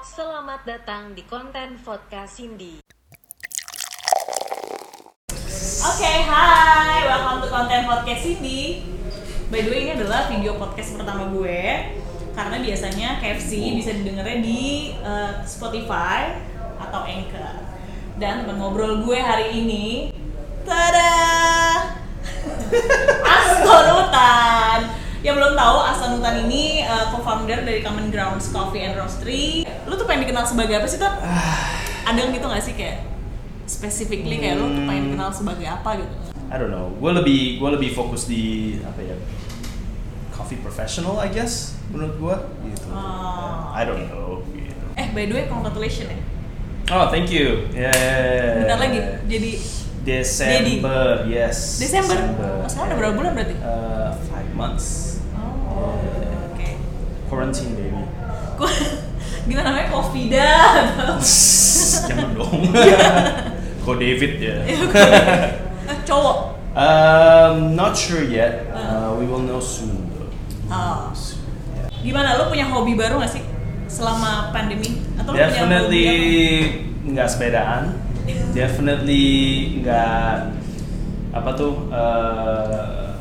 Selamat datang di konten podcast Cindy. Oke, hai, welcome to konten podcast ini. By the way, ini adalah video podcast pertama gue karena biasanya KFC bisa didengarnya di eh, Spotify atau Anchor. Dan teman ngobrol gue hari ini, tada, Aston Utan. Yang belum tahu, Aston Utan ini eh, co-founder dari Common Grounds Coffee and Roastery. Lu tuh pengen dikenal sebagai apa sih, Ton? Ada yang gitu gak sih kayak specifically kayak lu tuh pengen dikenal sebagai apa gitu? I don't know. Gue lebih gue lebih fokus di apa ya? Coffee professional, I guess. Menurut gue gitu. Oh, I don't know. Gitu. Eh, by the way, congratulations ya. Oh, thank you. Yeah. Bentar lagi jadi Desember, yes. Desember. Oh, sekarang udah berapa bulan berarti? Uh, five months. Oh, oke. Quarantine, baby. Gimana namanya Covida? Jangan dong. Ko David ya. Eh, Cowok. Um, not sure yet. Uh, we will know soon. though. Oh. Yeah. Gimana lu punya hobi baru gak sih selama pandemi? Atau Definitely hobi nggak sepedaan. Definitely nggak apa tuh uh,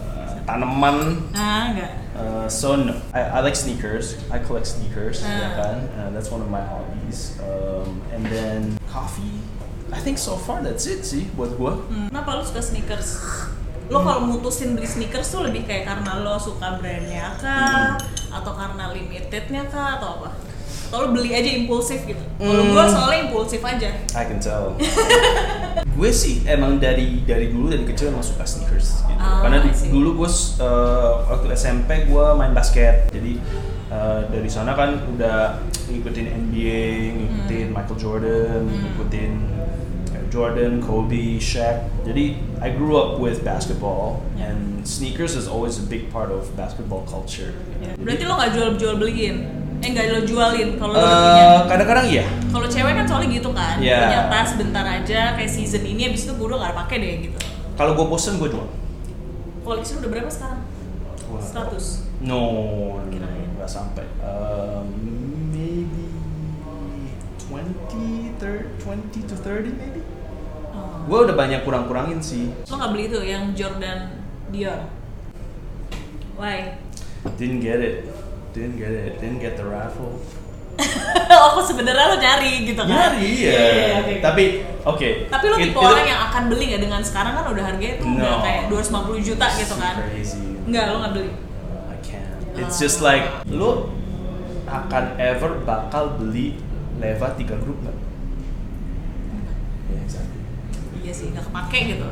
tanaman. Ah, enggak. Uh, so no, I, I like sneakers. I collect sneakers, ya Ah. kan? Uh, that's one of my hobbies. Um, and then coffee. I think so far that's it sih buat gua. Hmm, Kenapa lu suka sneakers? Lo kalau mutusin beli sneakers tuh lebih kayak karena lo suka brandnya kah? Atau karena limitednya kah? Atau apa? Lo beli aja impulsif gitu? Kalau Hmm. gue soalnya impulsif aja. I can tell. gue sih emang dari dari dulu dari kecil emang suka sneakers gitu. Ah, Karena di- dulu gue eh, waktu SMP gue main basket. Jadi eh, dari sana kan udah ngikutin NBA, ngikutin Hmm. Michael Jordan, ngikutin eh, Jordan, Kobe, Shaq. Jadi I grew up with basketball and sneakers is always a big part of basketball culture. Jadi, Berarti lo nggak jual-jual beliin? Eh nggak lo jualin kalau lo udah eh, punya? kadang-kadang iya. Kalau cewek kan soalnya gitu kan, Iya. punya tas bentar aja kayak season ini abis itu gue udah gak pakai deh gitu. Kalau gue bosen gue jual. Koleksi udah berapa sekarang? 100. No, nggak sampai. Um, maybe 20, 30, 20 to 30 maybe. Oh. Gue udah banyak kurang-kurangin sih. Lo nggak beli itu yang Jordan Dior? Why? Didn't get it. Didn't get it. Didn't get the raffle. oh, sebenarnya lo nyari gitu kan? Nyari ya. iya, oke. Tapi oke. Tapi lo tipe orang yang akan beli nggak dengan sekarang kan udah harganya tuh udah No. kayak 250 juta gitu kan? Crazy. Enggak, lo nggak beli. I can't. It's just like lo akan ever bakal beli Leva 3 grup nggak? Yeah, exactly. Iya sih, nggak kepake gitu.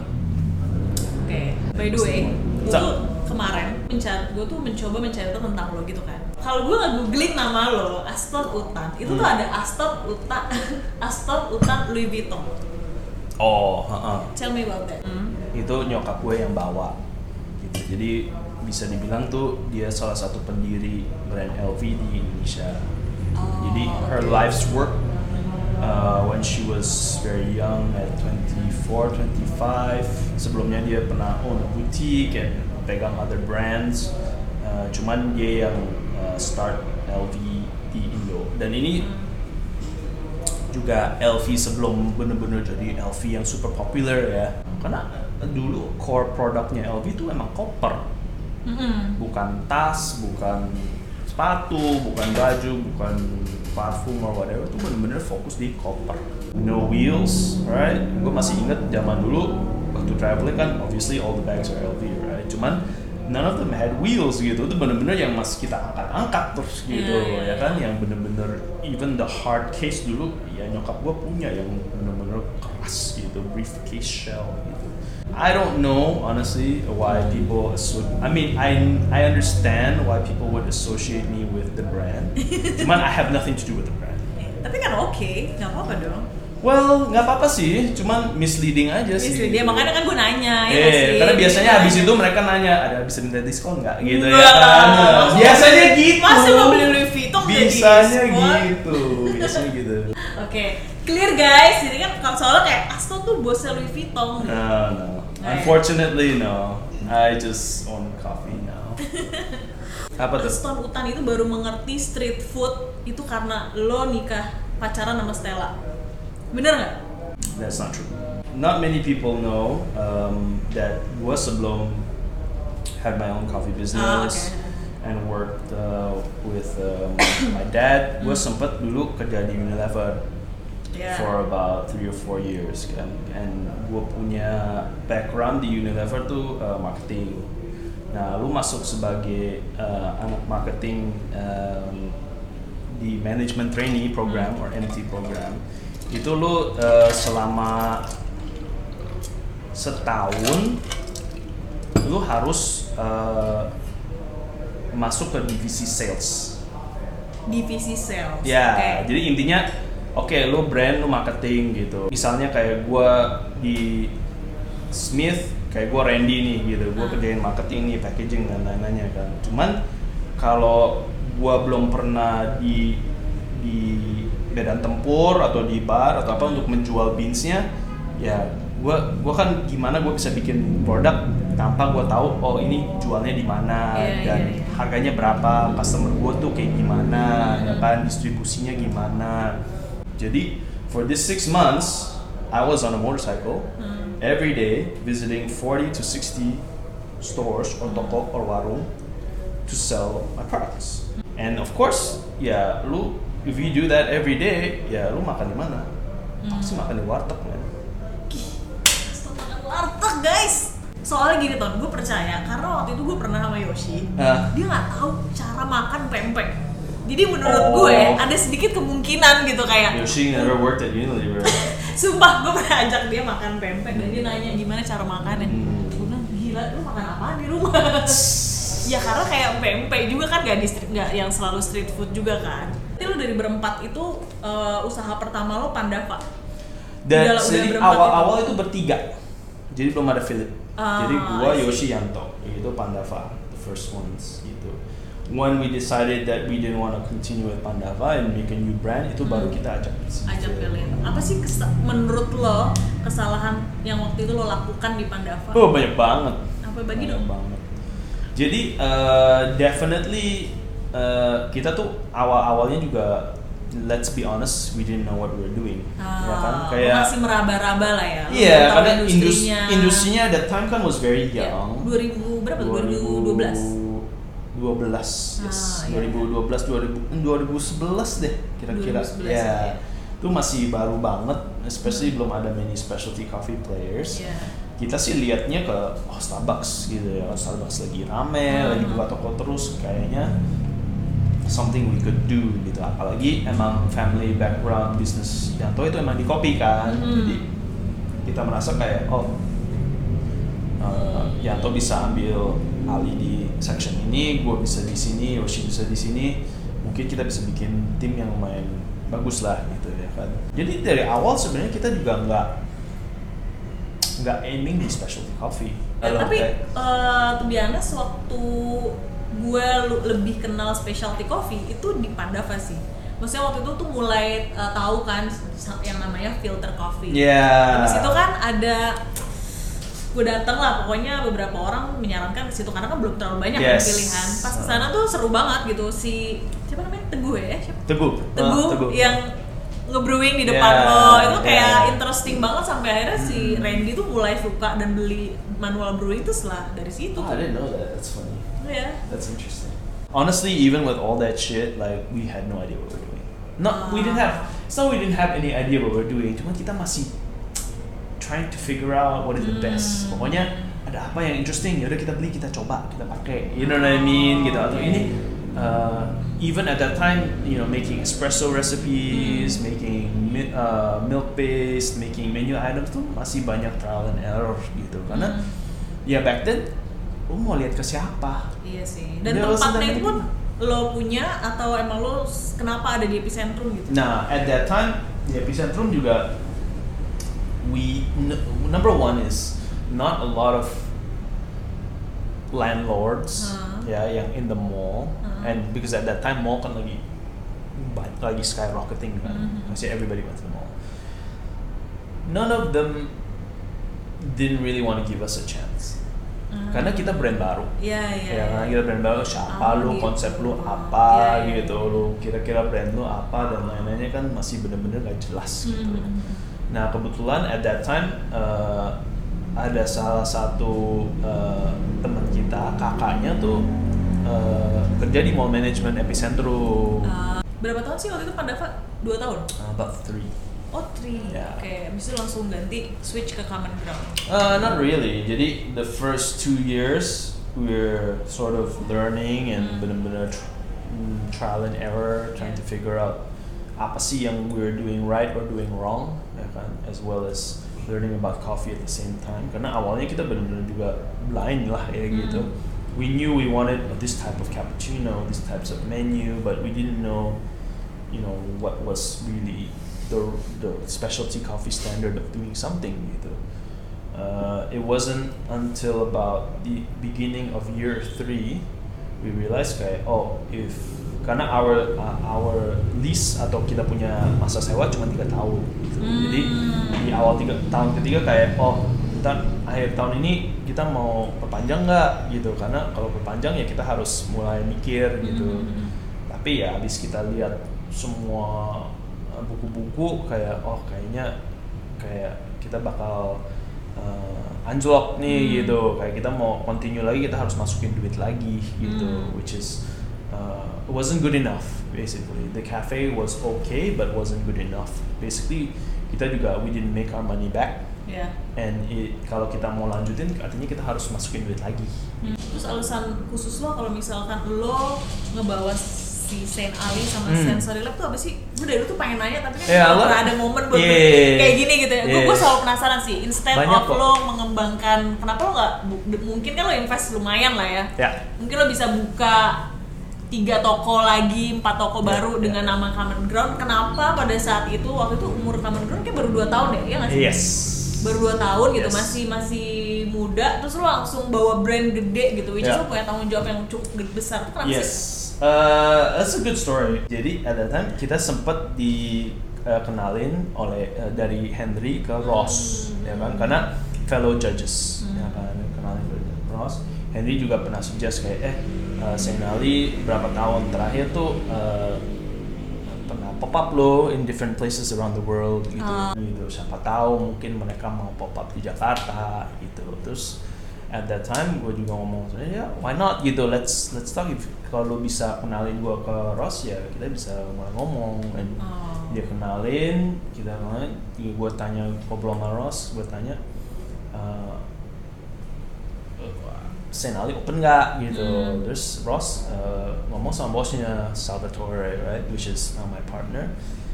Oke, by the way, gue tuh kemarin mencari, gue tuh mencoba mencari tentang lo gitu kan. Kalau gue nge-googling nama lo, Aston Utan, itu tuh Hmm. ada Aston Utan, Aston Utan Louis Vuitton. Oh, heeh. Tell me about that. Hmm. itu nyokap gue yang bawa gitu. jadi bisa dibilang tuh dia salah satu pendiri brand LV di Indonesia Oh, jadi her life's work uh, when she was very young at 24 25 sebelumnya dia pernah own a boutique and pegang other brands Uh, cuman dia yang uh, start LV di Indo dan ini juga LV sebelum bener-bener jadi LV yang super popular ya. Karena dulu core produknya LV itu emang koper. Mm-mm. bukan tas bukan sepatu bukan baju bukan parfum or whatever. Itu bener-bener fokus di koper. No wheels right? Gue masih inget zaman dulu waktu traveling kan obviously all the bags are LV right? Cuman none of them had wheels gitu itu bener-bener yang masih kita angkat-angkat terus gitu Iya, iya, ya kan yang bener-bener even the hard case dulu ya nyokap gue punya yang bener-bener keras gitu briefcase shell gitu I don't know honestly why people associate. I mean, I I understand why people would associate me with the brand. Cuman I have nothing to do with the brand. Eh, Tapi kan oke, nggak apa-apa dong. Well, nggak apa-apa sih, cuman misleading aja sih. Istri dia makanya kan gue nanya ya nggak sih? karena biasanya Gitu. habis itu mereka nanya ada bisa minta diskon nggak gitu ya Enggak. kan? Nah, Biasanya gitu. Masa mau beli Louis Vuitton diskon? gitu, biasanya gitu. Oke, clear guys. Jadi kan kalau soalnya kayak Asto tuh bosnya Louis Vuitton. No, no. Right. Unfortunately, no. I just own coffee now. Apa tuh? Stone Utan itu baru mengerti street food itu karena lo nikah pacaran sama Stella. Bener nggak? That's not true. Not many people know um, that gue sebelum had my own coffee business Ah, okay. and worked uh, with um, my dad. Gue sempet dulu kerja di Unilever Ya. for about three or four years kan. And gue punya background di Unilever tuh uh, marketing. Nah, lu masuk sebagai uh, anak marketing um, di management trainee program or MT program itu lu uh, selama setahun lu harus uh, masuk ke divisi sales. Divisi sales. Ya, Oke. jadi intinya oke lu brand lu marketing gitu. Misalnya kayak gua di Smith, kayak gua Randy nih gitu. Gua Ah. kerjain marketing nih, packaging dan lain-lainnya kan. Cuman kalau gua belum pernah di di medan tempur atau di bar atau apa untuk menjual beansnya, ya gua gua kan gimana gua bisa bikin produk tanpa gua tahu oh ini jualnya di mana Iya, dan iya, iya. harganya berapa, customer gua tuh kayak gimana, ya kan distribusinya gimana. Jadi for this six months, I was on a motorcycle Hmm. every day visiting 40 to 60 stores or toko or warung to sell my products. And of course, ya lu if you do that every day, ya lu makan di mana? Pasti makan di warteg makan warteg guys. Soalnya gini ton, gue percaya karena waktu itu gue pernah sama Yoshi, Ah. dia nggak tahu cara makan pempek. Jadi menurut Oh. gue ada sedikit kemungkinan gitu kayak Yoshi never worked at Unilever. Sumpah gue pernah ajak dia makan pempek dan dia nanya gimana cara makannya. Hmm. Gue bilang gila lu makan apa di rumah? Ya karena kayak pempek juga kan gak di street, gak yang selalu street food juga kan. Tapi lu dari berempat itu eh, usaha pertama lo Pandava. Dan jadi awal-awal itu bertiga. Jadi belum ada Philip. Ah, jadi gua. Yoshi Yanto, itu Pandava, the first ones gitu. When we decided that we didn't want to continue with Pandava and make a new brand, itu baru kita ajak Hmm. ajak Phil. kalian. Apa sih menurut lo kesalahan yang waktu itu lo lakukan di Pandava? Oh banyak banget. Apa bagi banyak dong? banget. Jadi uh, definitely uh, kita tuh awal-awalnya juga let's be honest, we didn't know what we were doing. ya kan? Ah, Kayak masih meraba-raba lah ya. Iya, tahu karena indus industrinya. industrinya at that time kan was very Ya, young. 2000 berapa? 2012. 2012, yes. Ah, iya. 2012, 2000, 2011 deh kira-kira. 2011, Ya, ya. itu masih baru banget, especially belum ada many specialty coffee players. Iya. Kita sih liatnya ke oh Starbucks gitu ya, Starbucks lagi rame, Hmm. lagi buka toko terus, kayaknya something we could do gitu. Apalagi emang family background bisnis Yanto itu emang di kopi kan, Hmm. jadi kita merasa kayak oh uh, Yanto bisa ambil alih di section ini, gue bisa di sini, Yoshi bisa di sini, mungkin kita bisa bikin tim yang lumayan bagus lah gitu ya kan. Jadi dari awal sebenarnya kita juga nggak nggak aiming di specialty coffee. Eh, tapi kayak- eh to be honest, waktu gue lebih kenal specialty coffee itu di Pandava sih. Maksudnya waktu itu tuh mulai eh, tahu kan yang namanya filter coffee. Iya. Habis itu kan ada gue dateng lah pokoknya beberapa orang menyarankan ke situ karena kan belum terlalu banyak kan Yes. pilihan. Pas ke sana tuh seru banget gitu si siapa namanya Teguh ya siapa? Teguh. Teguh, Ah, Teguh. yang ngebrewing di depan Yeah, lo itu kayak yeah. interesting banget sampai akhirnya si Randy tuh mulai suka dan beli manual brewing tuh setelah dari situ Oh. I didn't know that. That's funny. Iya. That's interesting. Honestly, even with all that shit, like we had no idea what we were doing. Not we didn't have. It's not we didn't have any idea what we were doing. Cuma kita masih trying to figure out what is the best. Hmm. Pokoknya ada apa yang interesting, ya udah kita beli, kita coba, kita pakai. You know what I mean? Gitu atau ini. Uh, even at that time, you know, making espresso recipes, Hmm. making mi- uh, milk based, making menu items tuh masih banyak trial and error gitu. Karena Hmm. ya back then, lu mau lihat ke siapa? Iya sih. Dan wasn't tempatnya pun many. lo punya atau emang lo kenapa ada di epicentrum gitu? Nah, at that time, di epicentrum juga we number one is not a lot of landlords Huh. ya yang in the mall. And because at that time mall kan lagi lagi skyrocketing kan Mhm. Masih everybody went to the mall none of them didn't really want to give us a chance karena kita brand baru Iya, iya. ya karena kita brand baru siapa Ah, lu gitu. konsep lu apa Iya, iya. gitu lu kira-kira brand lu apa dan lain-lainnya kan masih bener-bener gak jelas gitu Hmm. nah kebetulan at that time eh, ada salah satu eh, teman kita kakaknya tuh eh, kerja di mall management epicentrum Ah, berapa tahun sih waktu itu Pandava? Dua tahun? Uh, about three Oh, three. Ya. Oke, itu langsung ganti switch ke common ground. Uh, not really. Jadi the first two years we're sort of learning and Hmm. benar-benar mm, trial and error, trying to figure out apa sih yang we're doing right or doing wrong, ya kan, as well as learning about coffee at the same time. Karena awalnya kita benar-benar juga blind lah ya gitu. We knew we wanted this type of cappuccino, these types of menu, but we didn't know, you know, what was really the the specialty coffee standard of doing something gitu. Uh, it wasn't until about the beginning of year three we realized kayak oh if karena our uh, our lease atau kita punya masa sewa cuma tiga tahun gitu. jadi Hmm. di awal tiga tahun ketiga kayak oh kita akhir tahun ini kita mau perpanjang nggak gitu karena kalau perpanjang ya kita harus mulai mikir gitu Hmm. tapi ya habis kita lihat semua buku-buku kayak oh kayaknya kayak kita bakal uh, anjlok nih Hmm. gitu kayak kita mau continue lagi kita harus masukin duit lagi gitu Hmm. which is uh, it wasn't good enough basically the cafe was okay but wasn't good enough basically kita juga we didn't make our money back Ya. and it, kalau kita mau lanjutin artinya kita harus masukin duit lagi Hmm. Terus alasan khusus lo kalau misalkan lo ngebawa si Saint Ali sama Hmm. Sensory Lab tuh apa sih? Gue dari dulu tuh pengen nanya tapi kan nggak lo- ada momen buat Yeah. kayak gini gitu ya. Gue Yeah. gue selalu penasaran sih. Instead Banyak of kok. lo mengembangkan, kenapa lo nggak? Mungkin kan lo invest lumayan lah ya. ya Mungkin lo bisa buka tiga toko lagi, empat toko Ya, baru ya. dengan nama Common Ground. Kenapa pada saat itu waktu itu umur Common Ground kayak baru dua tahun deh, ya nggak sih? yes baru dua tahun gitu Yes. masih masih muda terus lo langsung bawa brand gede gitu which is Yeah. lo punya tanggung jawab yang cukup gede- besar kenapa Yes, sih? uh, that's a good story. Jadi at that time kita sempat dikenalin oleh uh, dari Henry ke Ross, Hmm. ya kan? Karena fellow judges, Hmm. ya kan? Kenalin ke Ross. Henry juga pernah suggest kayak eh uh, Saint Ali berapa tahun terakhir tuh uh, pernah pop up lo in different places around the world gitu. Ah. Gitu. Siapa tahu mungkin mereka mau pop up di Jakarta gitu. Terus at that time gue juga ngomong ya why not gitu let's let's talk if kalau lu bisa kenalin gue ke Ross ya kita bisa mulai ngomong dan Oh. dia kenalin kita kenalin gue tanya ngobrol sama Ross gue tanya uh, Saint Ali open nggak gitu Hmm. terus Ross uh, ngomong sama bosnya Salvatore right which is now my partner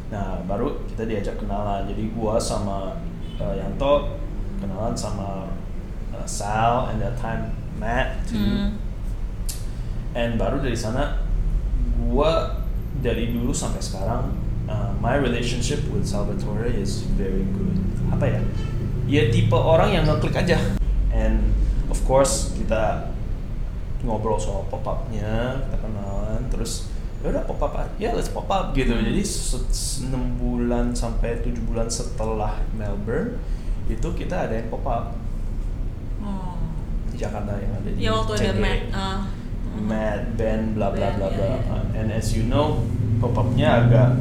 nah baru kita diajak kenalan. Jadi gua sama uh, Yanto kenalan sama uh, Sal and that time Matt too. Hmm. and baru dari sana gua dari dulu sampai sekarang uh, my relationship with Salvatore is very good. Apa ya? Ya tipe orang yang ngeklik aja. And of course kita ngobrol soal pop upnya kita kenalan terus ya udah pop up ya let's pop up gitu Hmm. jadi enam bulan sampai tujuh bulan setelah Melbourne itu kita ada yang pop up Oh. di Jakarta yang ada di ya waktu ada. Matt uh, Matt, Ben, bla bla bla ya, bla. ya. Uh, And as you know, pop upnya agak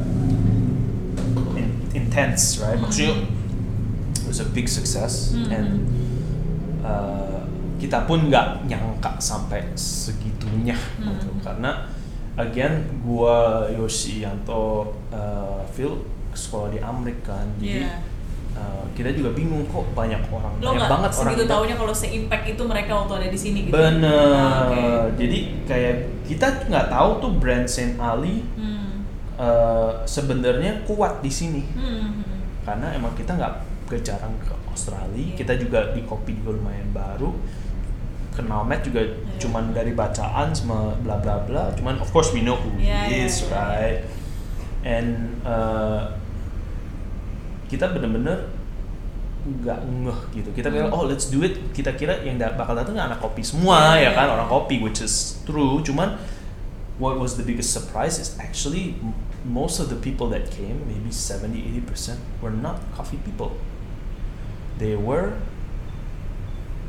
in- intense, right? Hmm. Maksudnya it was a big success Hmm. and uh, kita pun nggak nyangka sampai segitunya Hmm. gitu. Karena again, gua Yoshi Yanto, uh, Phil sekolah di Amerika kan, jadi Iya. uh, kita juga bingung kok banyak orang lo banyak banget orang segitu Indo- taunya kalau se-impact itu mereka waktu ada di sini gitu Bener. Ah, oke. Jadi kayak kita nggak tahu tuh brand Saint Ali Hmm. eh, sebenarnya kuat di sini Hmm. hmm. karena emang kita nggak jarang ke Australia. Iya. Kita juga di kopi juga lumayan baru. Kenal Matt juga Iya. cuman dari bacaan sama bla bla bla. Cuman of course we know who Iya, he iya, is, iya. right? And eh, kita bener-bener nggak ngeh gitu. Kita kira Hmm. oh let's do it. Kita kira yang da- bakal datang anak kopi semua Iya, ya kan iya. orang kopi which is true. Cuman what was the biggest surprise is actually most of the people that came, maybe 70 80% were not coffee people. They were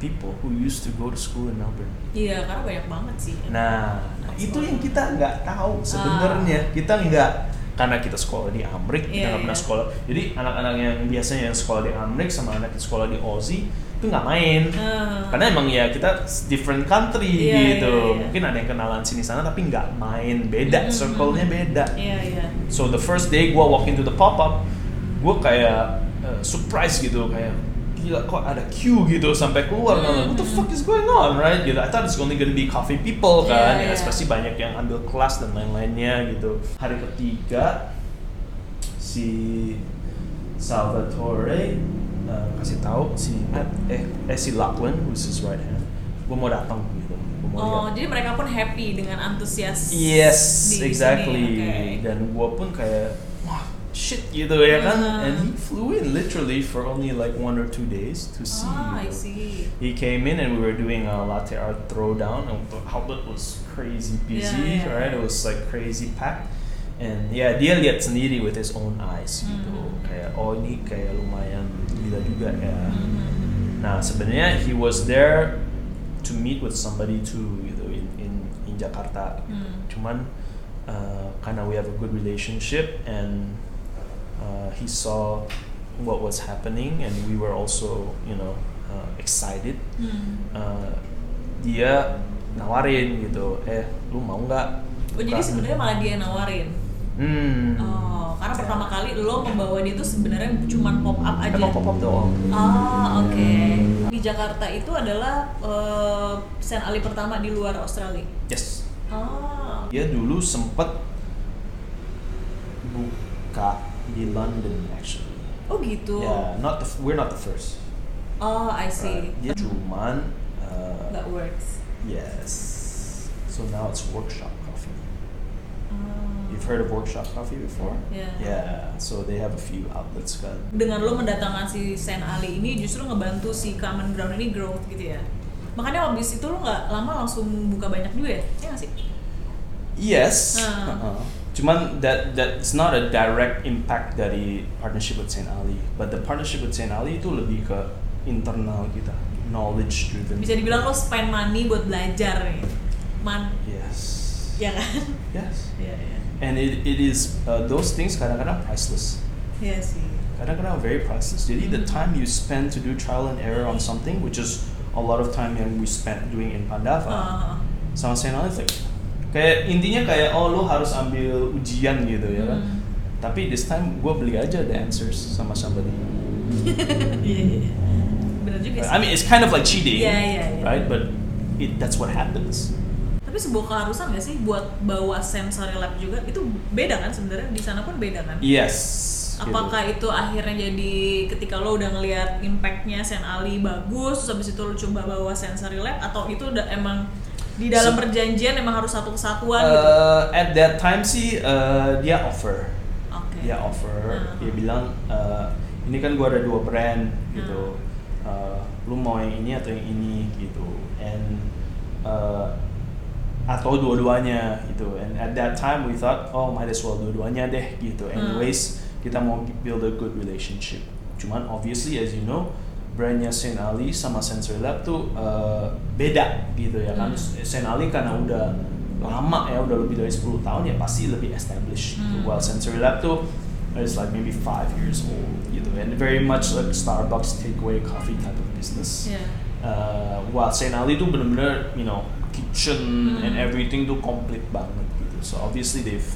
people who used to go to school in Melbourne. Iya, karena banyak banget sih. Nah, nah itu yang kita nggak tahu sebenarnya. Kita nggak karena kita sekolah di Amrik, kita Iya, nggak pernah iya. sekolah. Jadi anak-anak yang biasanya yang sekolah di Amrik sama anak yang sekolah di Aussie itu nggak main. Ah. Karena emang ya kita different country Iya, gitu. iya, iya. Mungkin ada yang kenalan sini sana tapi nggak main, beda, Mm-mm. circle-nya beda. Iya, iya. So the first day gue walk into the pop up, gue kayak uh, surprise gitu kayak gila kok ada queue gitu sampai keluar Hmm, what the fuck is going on right gitu I thought it's only gonna be coffee people kan Yeah, ya yeah. especially banyak yang ambil kelas dan lain-lainnya gitu hari ketiga si Salvatore uh, kasih tahu si eh eh si Lachlan who's his right hand gue mau datang gitu mau Oh, lihat jadi mereka pun happy dengan antusias Yes, di exactly. sini. Oke. Dan gue pun kayak, shit gitu ya kan. Ah. And he flew in literally for only like one or two days to see. Ah, I see. He came in and we were doing a latte art throwdown, and outlet was crazy busy, Yeah, yeah, right? yeah. It was like crazy packed. And ya dia lihat sendiri with his own eyes gitu, Hmm. kayak oh ini kayak lumayan gila juga ya. Mhm. Nah sebenarnya he was there to meet with somebody too gitu in in, in Jakarta. Hmm. Cuman uh, karena we have a good relationship and uh, he saw what was happening and we were also you know uh, excited. Hmm. Uh, dia nawarin gitu, eh lu mau nggak? Oh, jadi buka?" sebenarnya malah dia nawarin. Hmm. Oh, karena pertama kali lo membawa dia tuh sebenarnya cuma pop up aja. Emang pop up doang. Ah, oke. Di Jakarta itu adalah eh, Saint Ali pertama di luar Australia. Yes. Ah. Dia dulu sempet buka di London actually. Oh gitu. Yeah, not the we're not the first. Oh, I see. right? Dia cuman uh, That works. yes. So now it's workshop coffee. Ah. You've heard of workshop coffee before? Yeah. Yeah. So they have a few outlets kan. Dengan lo mendatangkan si Saint Ali ini justru ngebantu si Common Ground ini growth gitu ya. Makanya abis itu lo nggak lama langsung buka banyak juga ya? Iya sih? Yes. Ah. Uh-uh. Cuman that that's not a direct impact dari partnership with Saint Ali, but the partnership with Saint Ali itu lebih ke internal kita, knowledge driven. Bisa dibilang lo spend money buat belajar nih. Man, Yes. ya kan? Yes. Iya, iya. And it, it is uh, those things kadang-kadang priceless. Iya sih. Kadang-kadang very priceless. Jadi the Hmm. time you spend to do trial and error on something, which is a lot of time yang we spent doing in Pandava, Ah, sama Saint Ali it's like kayak intinya kayak oh lo harus ambil ujian gitu ya kan. Hmm. Tapi this time gue beli aja the answers sama somebody. Iya, iya. iya. Bener juga sih. I mean it's kind of like cheating, Yeah, yeah, yeah. right? But it that's what happens. Tapi sebuah keharusan gak sih buat bawa sensory lab juga? Itu beda kan sebenarnya di sana pun beda kan? Yes. gitu. Apakah itu akhirnya jadi ketika lo udah ngelihat impactnya Sen Ali bagus, terus habis itu lo coba bawa sensory lab atau itu udah emang di dalam perjanjian emang harus satu kesatuan gitu? Uh, at that time sih uh, dia offer. Oke. dia offer Ah. dia bilang uh, ini kan gua ada dua brand gitu. Uh, lu mau yang ini atau yang ini gitu and uh, atau dua-duanya gitu and at that time we thought oh might as well dua-duanya deh gitu Hmm. anyways kita mau build a good relationship cuman obviously as you know brandnya Saint Ali sama Sensory Lab tuh uh, beda gitu ya kan Hmm. Saint Ali karena udah lama ya udah lebih dari 10 tahun ya pasti lebih established gitu. Hmm. while Sensory Lab tuh is like maybe five years old gitu and very much like Starbucks takeaway coffee type of business Iya. uh, while Saint Ali tuh bener-bener you know kitchen and Hmm. everything tuh complete banget gitu so obviously they've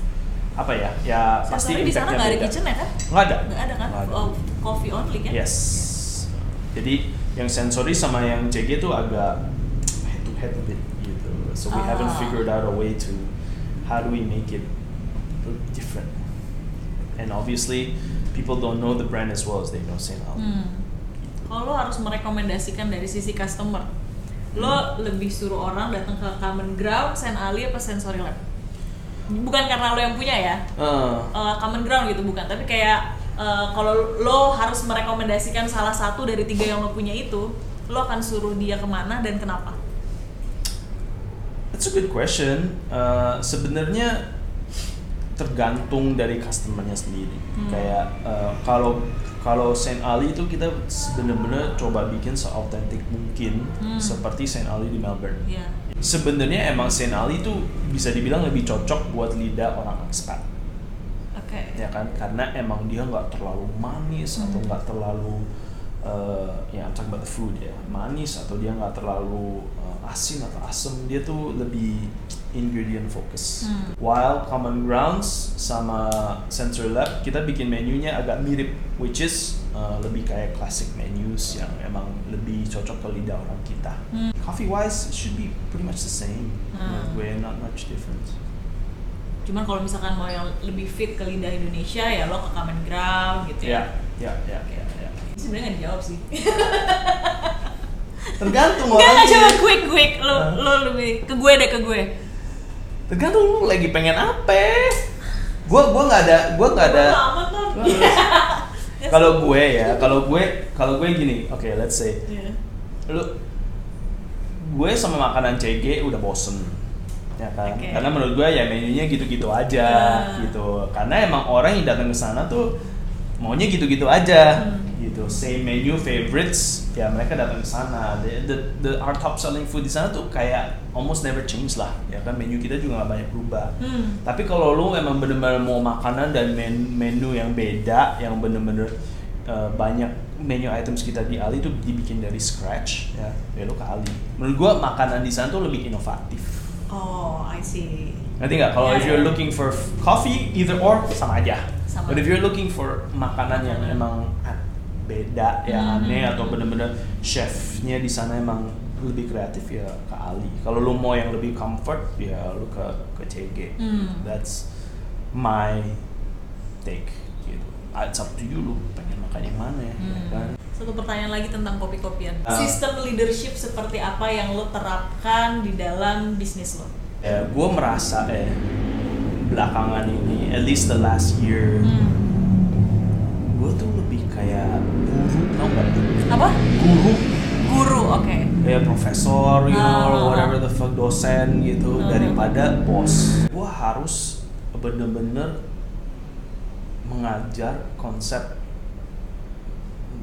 apa ya ya pasti Sensory di sana impactnya nggak ada kitchen ya kan? nggak ada Nggak ada kan? Nggak ada. Oh, coffee only kan? yes jadi yang sensory sama yang CG tuh agak head to head a bit gitu. So we haven't Ah. figured out a way to how do we make it look different? And obviously people don't know the brand as well as they know Saint Ali Hmm. Kalau lo harus merekomendasikan dari sisi customer, lo lebih suruh orang datang ke Common Ground, Saint Ali apa Sensory Lab? Bukan karena lo yang punya ya, Uh, eh, Common Ground gitu bukan, tapi kayak eh, kalau lo harus merekomendasikan salah satu dari tiga yang lo punya itu, lo akan suruh dia ke mana dan kenapa? That's a good question. Uh, sebenarnya tergantung dari customernya sendiri. Hmm. Kayak eh, kalau kalau Saint Ali itu kita bener-bener coba bikin seautentik mungkin Hmm. seperti Saint Ali di Melbourne. Iya. Sebenarnya emang Saint Ali itu bisa dibilang lebih cocok buat lidah orang expat, Oke. ya kan? Karena emang dia nggak terlalu manis atau Hmm. nggak terlalu eh, ya I'm talking about the food ya manis atau dia nggak terlalu eh, asin atau asem dia tuh lebih ingredient focus. Hmm. While Common Grounds sama Sensor Lab kita bikin menunya agak mirip, which is uh, lebih kayak classic menus yang emang lebih cocok ke lidah orang kita. Hmm. Coffee wise it should be pretty much the same. Hmm. Gue not much difference. Cuman kalau misalkan mau yang lebih fit ke lidah Indonesia ya lo ke Common Ground gitu ya. Ya, ya, ya, ya, ya. Ini Sebenarnya nggak dijawab sih. Tergantung Enggak nggak coba quick quick lo lo lebih ke gue deh ke gue. Tergantung lu lagi pengen apa. Gue gue nggak ada gue nggak ada. Kalau gue ya, kalau gue kalau gue gini, oke let's say Iya. lu gue sama makanan CG udah bosen ya kan Oke. karena menurut gue ya menunya gitu-gitu aja Ah. gitu karena emang orang yang datang ke sana tuh maunya gitu-gitu aja Hmm. gitu same menu favorites ya mereka datang ke sana the, the, the our top selling food di sana tuh kayak almost never change lah ya kan menu kita juga nggak banyak berubah Hmm. tapi kalau lu emang bener-bener mau makanan dan men- menu yang beda, yang bener-bener uh, banyak menu items kita di Ali itu dibikin dari scratch, ya, ya lu ke Ali. Menurut gua makanan di sana tuh lebih inovatif. Oh, I see. Nanti nggak? Kalau Ya, if you're ya. looking for coffee, either or sama aja. Sama. But if you're looking for makanan yang emang beda, ya Hmm. aneh atau bener-bener chefnya di sana emang lebih kreatif ya ke Ali. Kalau lu mau yang lebih comfort, ya lu ke ke CG. Hmm. That's my take gitu. Ah, It's up to you lu pengen makan yang mana ya Hmm. kan. Satu pertanyaan lagi tentang kopi-kopian. Ah. Sistem leadership seperti apa yang lo terapkan di dalam bisnis lo? Ya, gue merasa eh belakangan ini, at least the last year, Hmm. gue tuh lebih kayak guru, tau gak? Apa? Guru, Guru, oke. kayak profesor, you know, Ah. whatever the fuck dosen gitu, Ah. daripada bos. Gue harus bener-bener mengajar konsep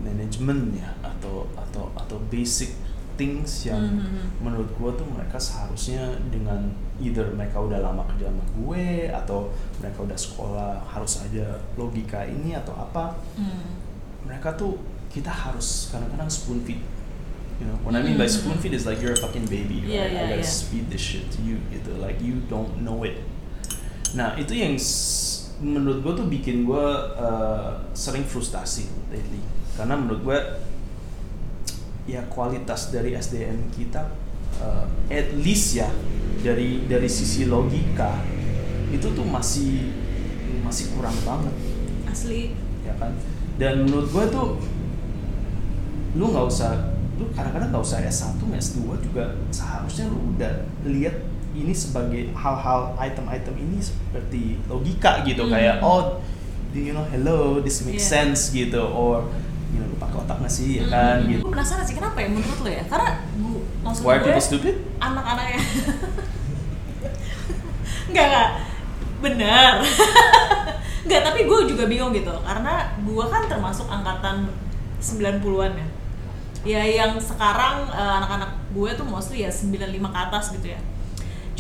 manajemen ya atau atau atau basic things yang Mhm. menurut gue tuh mereka seharusnya dengan either mereka udah lama kerja sama gue atau mereka udah sekolah harus aja logika ini atau apa Hmm. mereka tuh kita harus kadang-kadang spoon feed you know when I mean by Mhm. spoon feed is like you're a fucking baby right? iya, I gotta iya. feed this shit to you gitu like you don't know it nah itu yang menurut gue tuh bikin gue uh, sering frustasi lately karena menurut gue ya kualitas dari SDM kita uh, at least ya dari dari sisi logika itu tuh masih masih kurang banget Asli. ya kan dan menurut gue tuh lu nggak usah lu kadang-kadang nggak usah S1 S2 juga seharusnya lu udah lihat ini sebagai hal-hal item-item ini seperti logika gitu Hmm. kayak oh do you know hello this makes Yeah. sense gitu or you know lu pakai otak nggak sih ya kan gitu. Gue penasaran sih kenapa ya menurut lo ya? Karena gue maksud why gue people stupid? anak-anaknya. Enggak, enggak Bener Enggak, tapi gue juga bingung gitu. Karena gue kan termasuk angkatan 90-an ya. Ya yang sekarang eh, anak-anak gue tuh mostly ya 95 ke atas gitu ya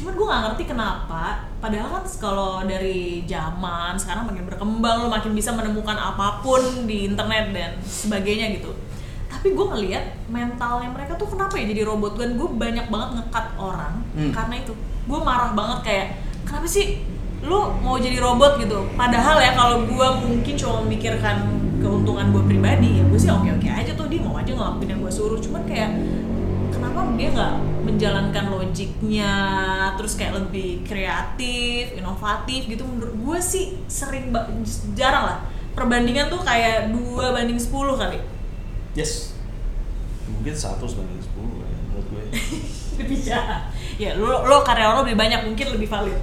Cuman gue gak ngerti kenapa Padahal kan kalau dari zaman sekarang makin berkembang Lo makin bisa menemukan apa pun di internet dan sebagainya gitu. Tapi gue ngeliat mentalnya mereka tuh kenapa ya jadi robot? Dan gue banyak banget ngekat orang Hmm. karena itu. Gue marah banget kayak kenapa sih lu mau jadi robot gitu? Padahal ya kalau gue mungkin cuma memikirkan keuntungan gue pribadi ya gue sih oke oke aja tuh. Dia mau aja ngelakuin yang gue suruh. Cuman kayak kenapa dia nggak menjalankan logiknya terus kayak lebih kreatif inovatif gitu? Menurut gue sih sering jarang lah. Perbandingan tuh kayak dua banding 10 kali. Yes. Mungkin satu sebagai sepuluh ya menurut gue. Lebih jahat ya lo lo karyawan lo lebih banyak mungkin lebih valid.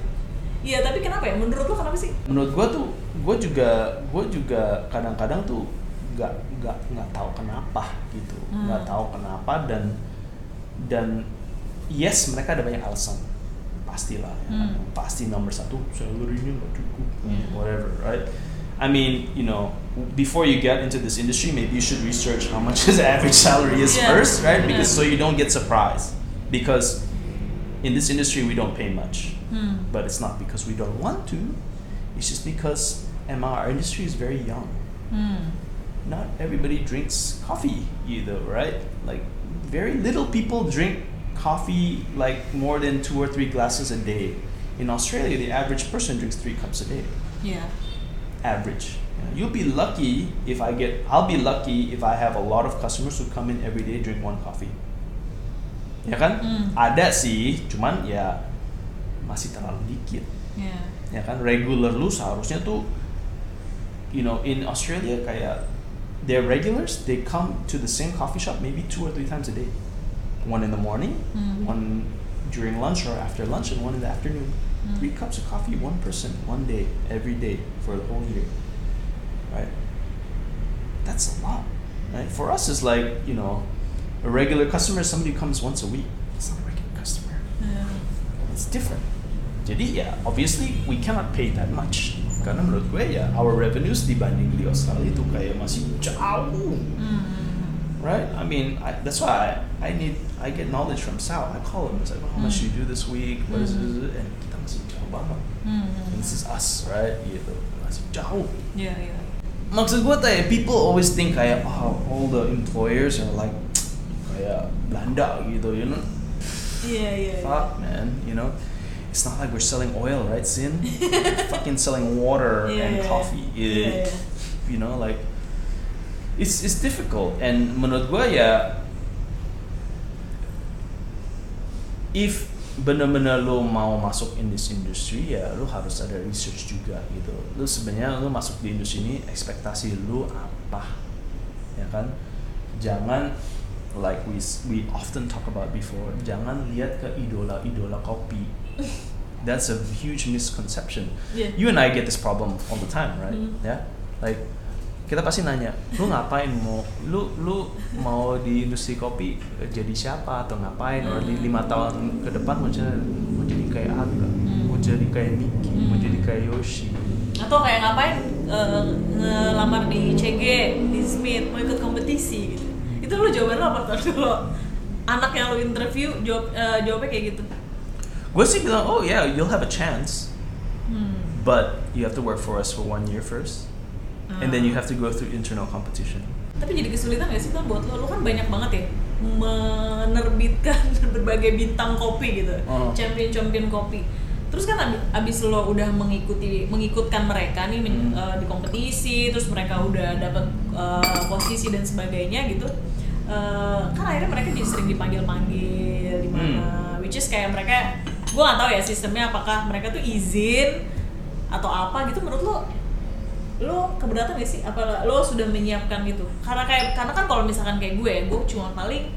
Iya tapi kenapa ya? Menurut lo kenapa sih? Menurut gue tuh gue juga gue juga kadang-kadang tuh nggak nggak nggak tahu kenapa gitu. Hmm. nggak tahu kenapa dan dan yes mereka ada banyak alasan pastilah ya. Hmm. pasti nomor satu salary-nya nggak cukup Yeah. whatever right I mean you know before you get into this industry maybe you should research how much his average salary is Yeah. first right because Yeah. so you don't get surprised because in this industry we don't pay much Hmm. but it's not because we don't want to it's just because Emma, our industry is very young Hmm. not everybody drinks coffee either, right? Like very little people drink coffee like more than two or three glasses a day. In Australia, the average person drinks three cups a day. Iya. Average. You'll be lucky if I get. I'll be lucky if I have a lot of customers who come in every day drink one coffee. Ya kan? Hmm. Ada sih, cuman ya masih terlalu dikit. Iya. ya kan regular lu seharusnya tuh you know in Australia kayak their regulars they come to the same coffee shop maybe two or three times a day one in the morning Hmm. one during lunch or after lunch and one in the afternoon Hmm. three cups of coffee one person one day every day for the whole year right that's a lot right for us it's like you know a regular customer is somebody who comes once a week it's not a regular customer Iya. it's different. Jadi ya, obviously we cannot pay that much. Karena menurut gue ya, our revenues dibanding di Australia itu kayak masih jauh, Hmm. right? I mean, I, that's why I, I need, I get knowledge from Sal. I call him, it's like, how much Hmm. do you do this week? What is Hmm. it? And kita masih jauh banget. Hmm. And this is us, right? Gitu, masih jauh. Iya, iya. Maksud gue kayak people always think kayak, oh, all the employers are like kayak Belanda gitu, you know? Iya, iya. iya. fuck man you know it's not like we're selling oil right sin? Fucking selling water Yeah, and yeah, coffee. Yeah. Yeah, It- yeah. you know like it's it's difficult. And menurut gua ya if bener-bener lo mau masuk in this industry ya lo harus ada research juga gitu. Lo sebenarnya lo masuk di industri ini ekspektasi lo apa? Ya kan? Jangan like we we often talk about before jangan lihat ke idola-idola kopi that's a huge misconception Iya. you and I get this problem all the time right Hmm. ya like kita pasti nanya lu ngapain mau lu lu mau di industri kopi eh, jadi siapa atau ngapain or di lima tahun ke depan mau jadi mau jadi kayak Aga Hmm. mau jadi kayak Miki mau Hmm. jadi kayak Yoshi Atau kayak ngapain eh, ngelamar di CG, di Smith, mau ikut kompetisi gitu. Itu lu jawaban lu apa tuh anak yang lu interview jawab eh, jawabnya kayak gitu. Gue sih bilang oh yeah you'll have a chance Hmm. but you have to work for us for one year first and then you have to go through internal competition Tapi jadi kesulitan gak sih kan buat lo? Lo kan banyak banget ya menerbitkan berbagai bintang kopi gitu, Oh. champion-champion kopi. Terus kan abis, abis lo udah mengikuti mengikutkan mereka nih Hmm. eh, di kompetisi, terus mereka udah dapat eh, posisi dan sebagainya gitu. Eh, kan akhirnya mereka jadi sering dipanggil-panggil di mana, which is kayak mereka, gue nggak tahu ya sistemnya apakah mereka tuh izin atau apa gitu. Menurut lo lo keberatan gak sih? Apa lo sudah menyiapkan gitu? Karena kayak karena kan kalau misalkan kayak gue gue cuma paling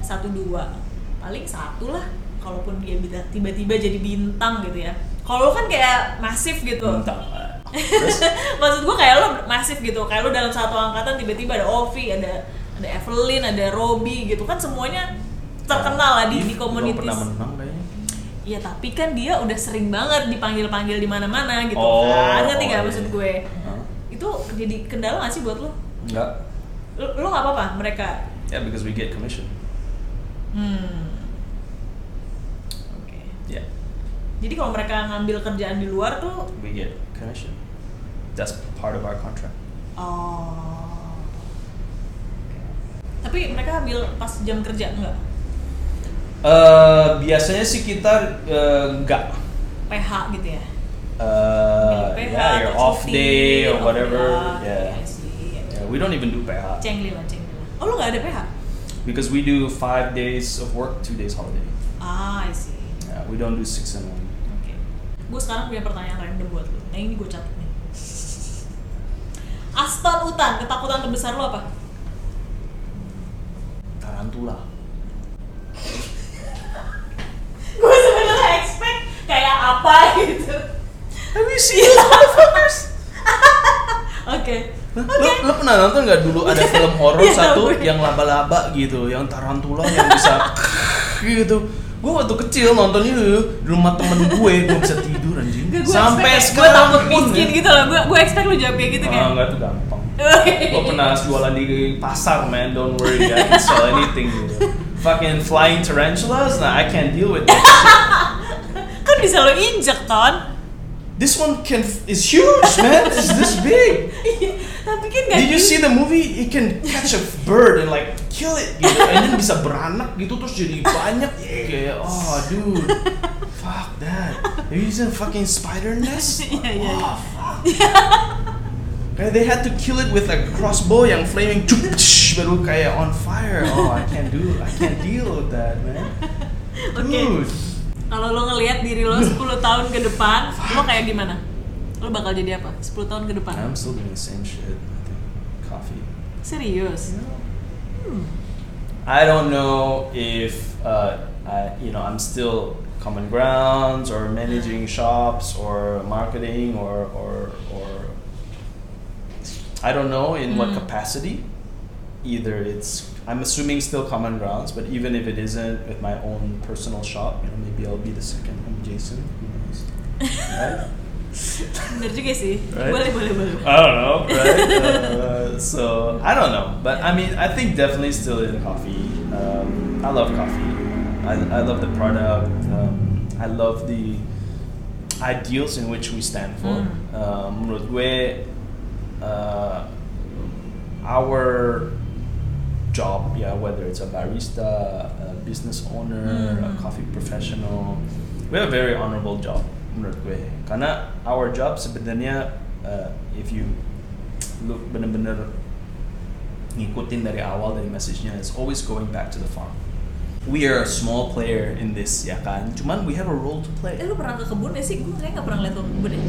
satu dua paling satu lah. Kalaupun dia tiba-tiba jadi bintang gitu ya. Kalau lo kan kayak masif gitu. Bintang. maksud gue kayak lo masif gitu. Kayak lo dalam satu angkatan tiba-tiba ada Ovi ada ada Evelyn ada Robby gitu. Kan semuanya terkenal lah di di Belum komunitas pernah menang kayaknya Iya tapi kan dia udah sering banget dipanggil-panggil di mana-mana gitu Oh, kan ngerti nggak oh, maksud iya. gue itu jadi kendala gak sih buat lo? enggak Lo lo nggak apa-apa mereka? yeah because we get commission Hmm. Oke. yeah Jadi kalau mereka ngambil kerjaan di luar tuh, we get commission that's part of our contract oh. Tapi mereka ambil pas jam kerja enggak? Eh, biasanya sih kita eh, enggak PH gitu ya? uh, Ambil PH yeah, your off day or off whatever. day. Yeah. Yeah, we don't even do PH Cengli lah, cengli lah. Oh lo nggak ada PH? because we do five days of work, two days holiday. Ah, I see. Yeah, we don't do six and one. Oke. Gue sekarang punya pertanyaan random buat lo. Nah ini gue catat nih. Aston Utan, ketakutan terbesar lo apa? Tarantula. Gue sebenarnya expect kayak apa gitu. You seen the motherfuckers? Oke. Lo, lo pernah nonton nggak dulu ada film horor Iya, satu gue. yang laba-laba gitu, yang tarantula yang bisa gitu. gue waktu kecil nonton itu di rumah temen gue gue bisa tidur anjing Gak, gue sampai gue sekarang takut pun, miskin ya. gitu loh gue gue expect lu jawab kayak gitu Ah, kan enggak tuh gampang gue pernah jualan di pasar man don't worry I can sell anything gitu. Fucking flying tarantulas nah I can't deal with that kan bisa lo injek ton this one can is huge man it's this big Iya, tapi kan Did you see the movie? It can catch a bird and like kill it gitu, and then bisa beranak gitu terus jadi banyak kayak oh dude, fuck that. They're using fucking spider nest. Iya, iya, iya. Oh, fuck. Kayak they had to kill it with a crossbow yang flaming baru kayak on fire. Oh I can't do, I can't deal with that man. Oke. Dude, kalau lo ngelihat diri lo 10 tahun ke depan lo kayak gimana lo bakal jadi apa 10 tahun ke depan I'm still doing the same shit. I think coffee. serius I don't know if uh, I, you know I'm still common grounds or managing shops or marketing or or or I don't know in what Mm. capacity. Either it's I'm assuming still common grounds, but even if it isn't with my own personal shop, you know maybe I'll be the second home Jason. Who knows? Right? bener juga sih Right. boleh boleh boleh I don't know, right? uh, so I don't know, but I mean, I think definitely still in coffee. Um, I love coffee. I, I love the product. Um, I love the ideals in which we stand for. Mm. Um, menurut gue, uh, our job, yeah, whether it's a barista, a business owner, a Mm. coffee professional, we have a very honorable job menurut gue. Karena our job sebenarnya, uh, if you look bener-bener ngikutin dari awal dari message-nya, it's always going back to the farm. We are a small player in this, ya kan? Cuman we have a role to play. eh lu pernah ke kebun ya sih gue kayaknya gak pernah liat lo ke kebun ya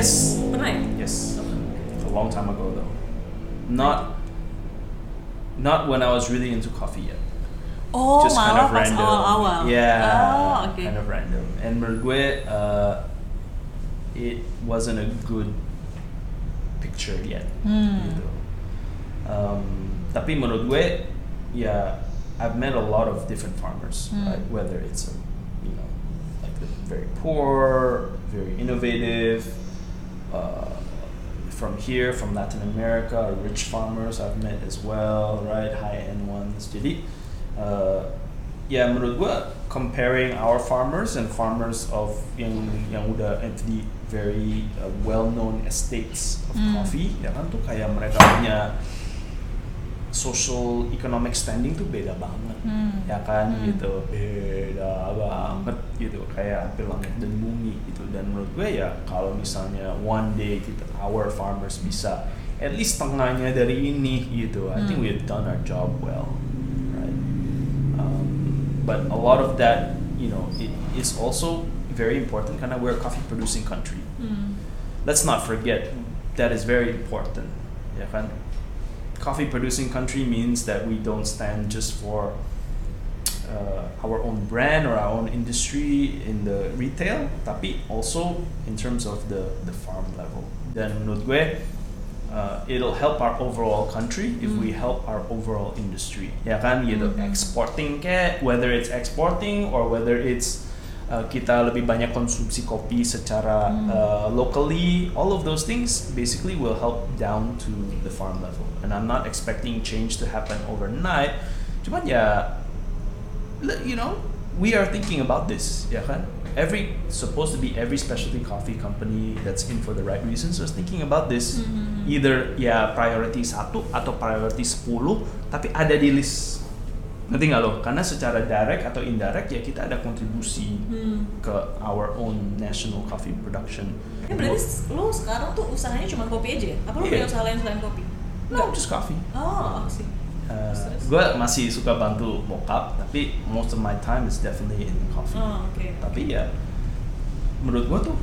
Yes. pernah ya Yes, a long time ago though. Not, not when I was really into coffee yet. oh just kind of random. awal-awal Yeah, oh oke kind of random. And menurut gue, uh, it wasn't a good picture yet. Hmm. Gitu. Um, tapi menurut gue, ya, I've met a lot of different farmers, Hmm. right? Whether it's a, you know, like the very poor, very innovative. Uh, from here, from Latin America, rich farmers I've met as well, right? High end ones. Jadi, uh, ya menurut gua comparing our farmers and farmers of yang yang udah at the very uh, well known estates of Hmm. coffee, ya kan tuh kayak mereka punya social economic standing tuh beda banget. Hmm. ya kan? Hmm. gitu. Beda banget gitu. Kayak hampir langit dan bumi gitu. Dan menurut gue ya kalau misalnya one day kita our farmers bisa at least tengahnya dari ini gitu I think Hmm. we've done our job well right? Um, but a lot of that you know it is also very important karena we're a coffee producing country. Hmm. let's not forget that is very important. Ya kan coffee producing country means that we don't stand just for uh, our own brand or our own industry in the retail tapi also in terms of the the farm level Then menurut gue uh, it'll help our overall country if we Hmm. help our overall industry ya kan gitu Mhm. exporting kayak whether it's exporting or whether it's uh, kita lebih banyak konsumsi kopi secara Hmm. uh, locally. All of those things basically will help down to the farm level. And I'm not expecting change to happen overnight. Cuman ya you know we are thinking about this ya kan? Every supposed to be every specialty coffee company that's in for the right reasons is thinking about this. Mhm. either ya priority satu atau priority 10 tapi ada di list ngerti nggak lo karena secara direct atau indirect ya kita ada kontribusi Hmm. ke our own national coffee production Ya berarti lo sekarang tuh usahanya cuma kopi aja ya? Apa lo Iya. punya usaha lain selain kopi? no just coffee Oh, sih. Uh, gue masih suka bantu bokap tapi most of my time is definitely in coffee Oh, oke. tapi ya menurut gue tuh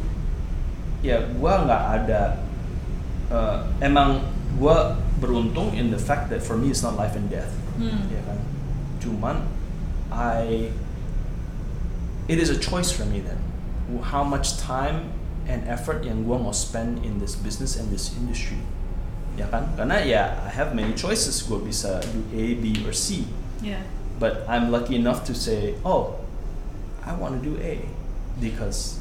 ya gue nggak ada uh, emang gue beruntung in the fact that for me it's not life and death Hmm. ya kan cuman I it is a choice for me then how much time and effort yang gue mau spend in this business and this industry ya kan karena ya I have many choices gue bisa do A B or C Ya. but I'm lucky enough to say, oh, I want to do A because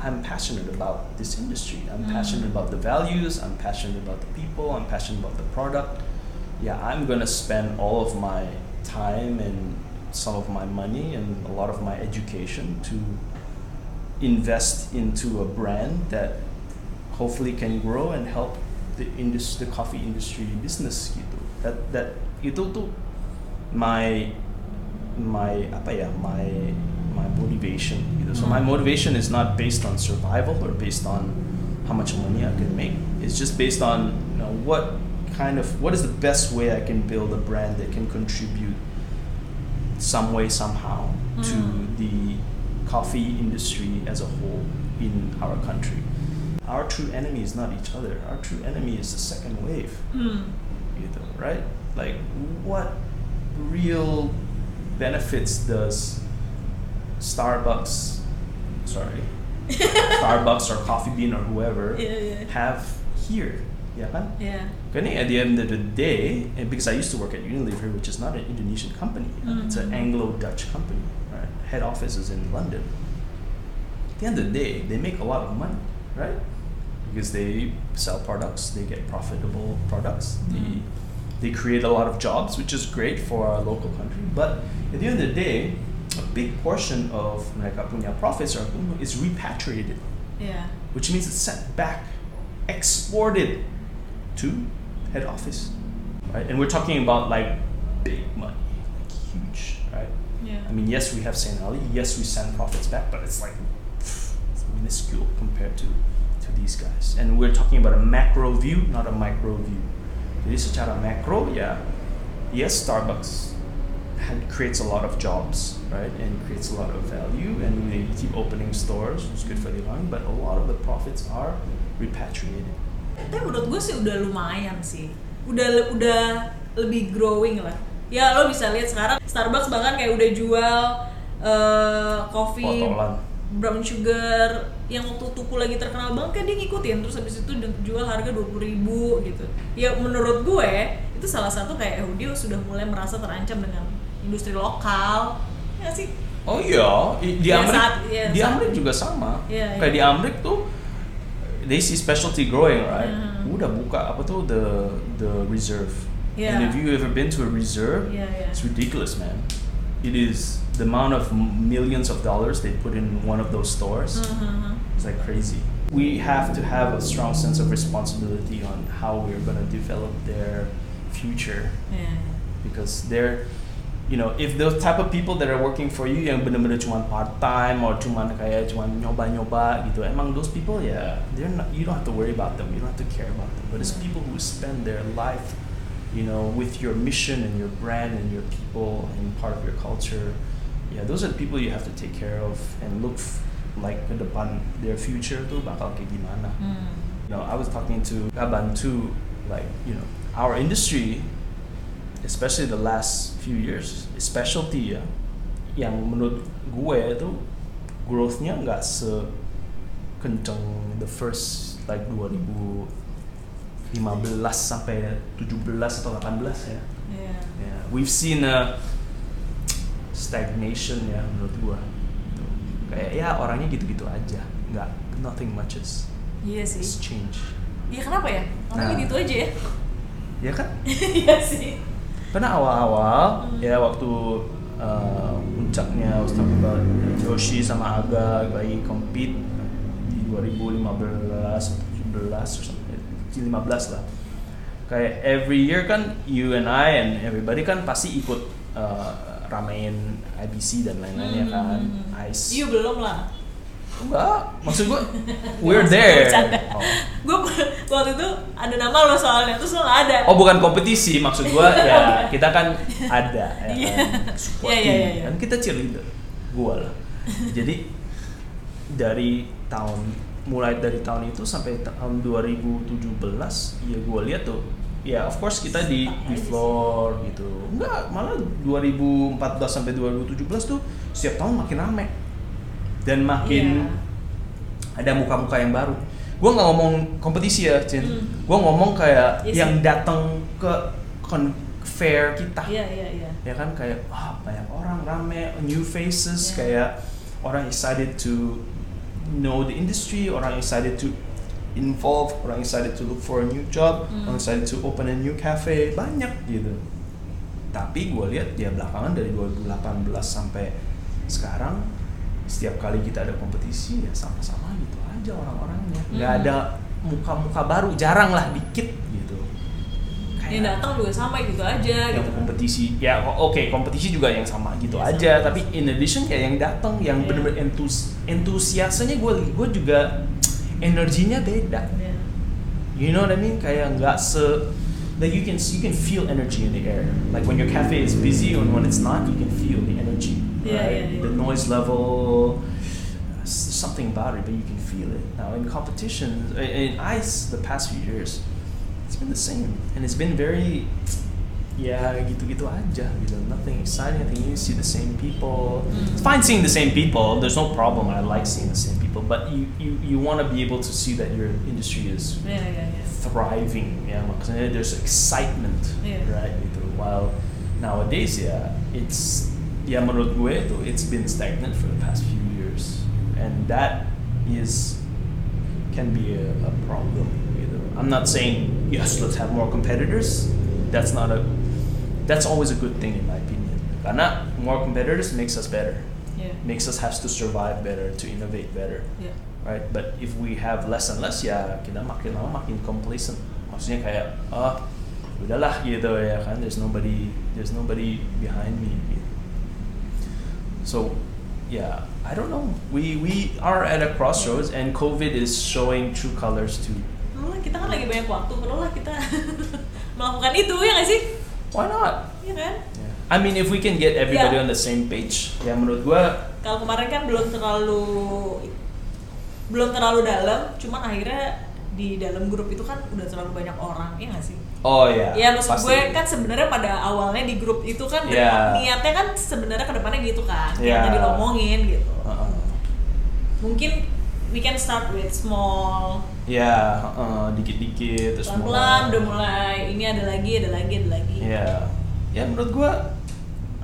I'm passionate about this industry. I'm mm. passionate about the values. I'm passionate about the people. I'm passionate about the product. Yeah, I'm gonna spend all of my time and some of my money and a lot of my education to invest into a brand that hopefully can grow and help the industry, the coffee industry business gitu. That that itu tuh my my apa ya my my motivation gitu. So my hmm. motivation is not based on survival or based on how much money I can make. It's just based on you know what kind of what is the best way I can build a brand that can contribute some way somehow to the coffee industry as a whole in our country. Our true enemy is not each other. Our true enemy is the second wave Hmm. gitu, right? Like, what real benefits does Starbucks, sorry, Starbucks or Coffee Bean or whoever Iya, iya. have here? Yeah. kan? Karena at the end of the day, and because I used to work at Unilever, which is not an Indonesian company, uh, it's an mm. Anglo-Dutch company. Right? Head office is in London. At the end of the day, they make a lot of money, right? Because they sell products, they get profitable products, they mm. they create a lot of jobs, which is great for our local country. But at the end of the day, a big portion of mereka punya profits are, is repatriated Iya. which means it's sent back, exported to head office, right? And we're talking about like big money, like huge, right? Iya. I mean, yes, we have Saint Ali, yes, we send profits back, but it's like it's minuscule compared to to these guys. And we're talking about a macro view, not a micro view. Jadi secara macro, yeah, yes, Starbucks had, creates a lot of jobs, right, and creates a lot of value, and they keep opening stores, it's good for the economy, but a lot of the profits are repatriated. Tapi menurut gue sih udah lumayan sih. Udah udah lebih growing lah. Ya lo bisa lihat sekarang Starbucks bahkan kayak udah jual eh coffee Botolan. brown sugar yang waktu tuku lagi terkenal banget kan dia ngikutin terus habis itu jual harga 20.000 ribu gitu ya menurut gue itu salah satu kayak oh, dia sudah mulai merasa terancam dengan industri lokal ya sih Oh iya, di Ya, ya, di Amrik juga sama. Iya, Kayak iya. di Amrik tuh, they see specialty growing, right? Mhm. Udah buka apa tuh the the reserve. Iya. And if you ever been to a reserve, Iya, iya. it's ridiculous, man. It is the amount of millions of dollars they put in one of those stores. Mhm. It's like crazy. We have to have a strong sense of responsibility on how we're gonna develop their future iya. because they're you know if those type of people that are working for you yang bener-bener cuma part time or cuma kayak cuma nyoba-nyoba gitu emang those people ya they're not you don't have to worry about them you don't have to care about them. But it's people who spend their life you know with your mission and your brand and your people and part of your culture. Yeah those are the people you have to take care of and look f- like ke depan their future tuh bakal kayak gimana. Hmm. you know, I was talking to Gaban too, like, you know, our industry, especially the last few years, specialty ya, yang menurut gue itu growth-nya nggak sekenceng the first like 2015 sampai 17 atau 18 ya. Iya. Yeah, we've seen a stagnation ya menurut gua. Tuh. Kayak ya orangnya gitu-gitu aja, nggak nothing much has, Iya sih. changed. Iya kenapa ya? Orangnya Nah. gitu aja ya. Ya kan? Iya sih. Karena awal-awal Hmm. ya waktu uh, puncaknya I was talking about Yoshi sama Aga lagi compete di 2015 17 or something 15 lah kayak every year kan you and I and everybody kan pasti ikut uh, ramein IBC dan lain-lainnya kan Hmm. Ice Iya belum lah. Enggak maksud gua we're there oh. Gue waktu itu ada nama lo soalnya terus lo ada. Oh bukan kompetisi maksud gua ya kita kan ada ya Iya. kan support Iya, iya, team. iya, iya. kan kita cheerleader gua lah jadi dari tahun mulai dari tahun itu sampai tahun 2017 ya gua lihat tuh ya of course kita di di floor gitu enggak malah 2014 sampai 2017 tuh setiap tahun makin rame dan makin Iya. ada muka-muka yang baru. Gua nggak ngomong kompetisi ya, Cin. Hmm. Gua ngomong kayak Iya sih. yang datang ke kon- fair kita Iya iya iya. ya kan kayak wah banyak orang rame new faces Yeah. kayak orang excited to know the industry orang excited to involve orang excited to look for a new job Hmm. orang excited to open a new cafe banyak gitu tapi gue lihat ya belakangan dari 2018 sampai sekarang setiap kali kita ada kompetisi ya sama-sama gitu aja orang-orangnya nggak Hmm. ada muka-muka baru jarang lah dikit gitu Yang datang juga sama gitu aja yang gitu. kompetisi ya oke kompetisi juga yang sama gitu Iya, aja sama. tapi in addition kayak yang datang yang Iya. bener-bener entus entusiasnya gue gue juga energinya beda Iya. you know what I mean kayak nggak se like you can you can feel energy in the air like when your cafe is busy and when it's not you can feel the energy Yeah, right? yeah, yeah. the noise level something about it but you can feel it. Now in competition in ice the past few years it's been the same. And it's been very yeah, gitu-gitu aja gitu. Nothing exciting nothing new. See the same people. Mm. it's fine seeing the same people. There's no problem. I like seeing the same people. But you you, you want to be able to see that your industry is Iya iya iya. thriving ya maksudnya there's excitement Yeah. right while nowadays yeah, it's ya menurut gue itu it's been stagnant for the past few years and that is can be a, a problem gitu. I'm not saying yes let's have more competitors that's not a that's always a good thing in my opinion karena more competitors makes us better Iya. makes us have to survive better to innovate better Iya. right? But if we have less and less, ya kita makin lama makin complacent. Maksudnya kayak, ah, udahlah gitu ya kan. There's nobody, there's nobody behind me. So, yeah, I don't know. We we are at a crossroads, and COVID is showing true colors too. Perlulah kita kan lagi banyak waktu, perlulah kita melakukan itu ya nggak sih? Why not? Iya kan? Yeah. I mean, if we can get everybody Yeah. on the same page, ya menurut gua, Kalau kemarin kan belum terlalu belum terlalu dalam, cuman akhirnya di dalam grup itu kan udah terlalu banyak orang, ya nggak sih? Oh ya, Ya maksud pasti. gue kan sebenarnya pada awalnya di grup itu kan Yeah. niatnya kan sebenarnya ke depannya gitu kan, Yeah. yang tadi lo omongin gitu. Uh-uh. Mungkin we can start with small, Ya, uh, dikit-dikit terus pelan-pelan udah mulai ini ada lagi, ada lagi, ada lagi. Ya, ya menurut gua,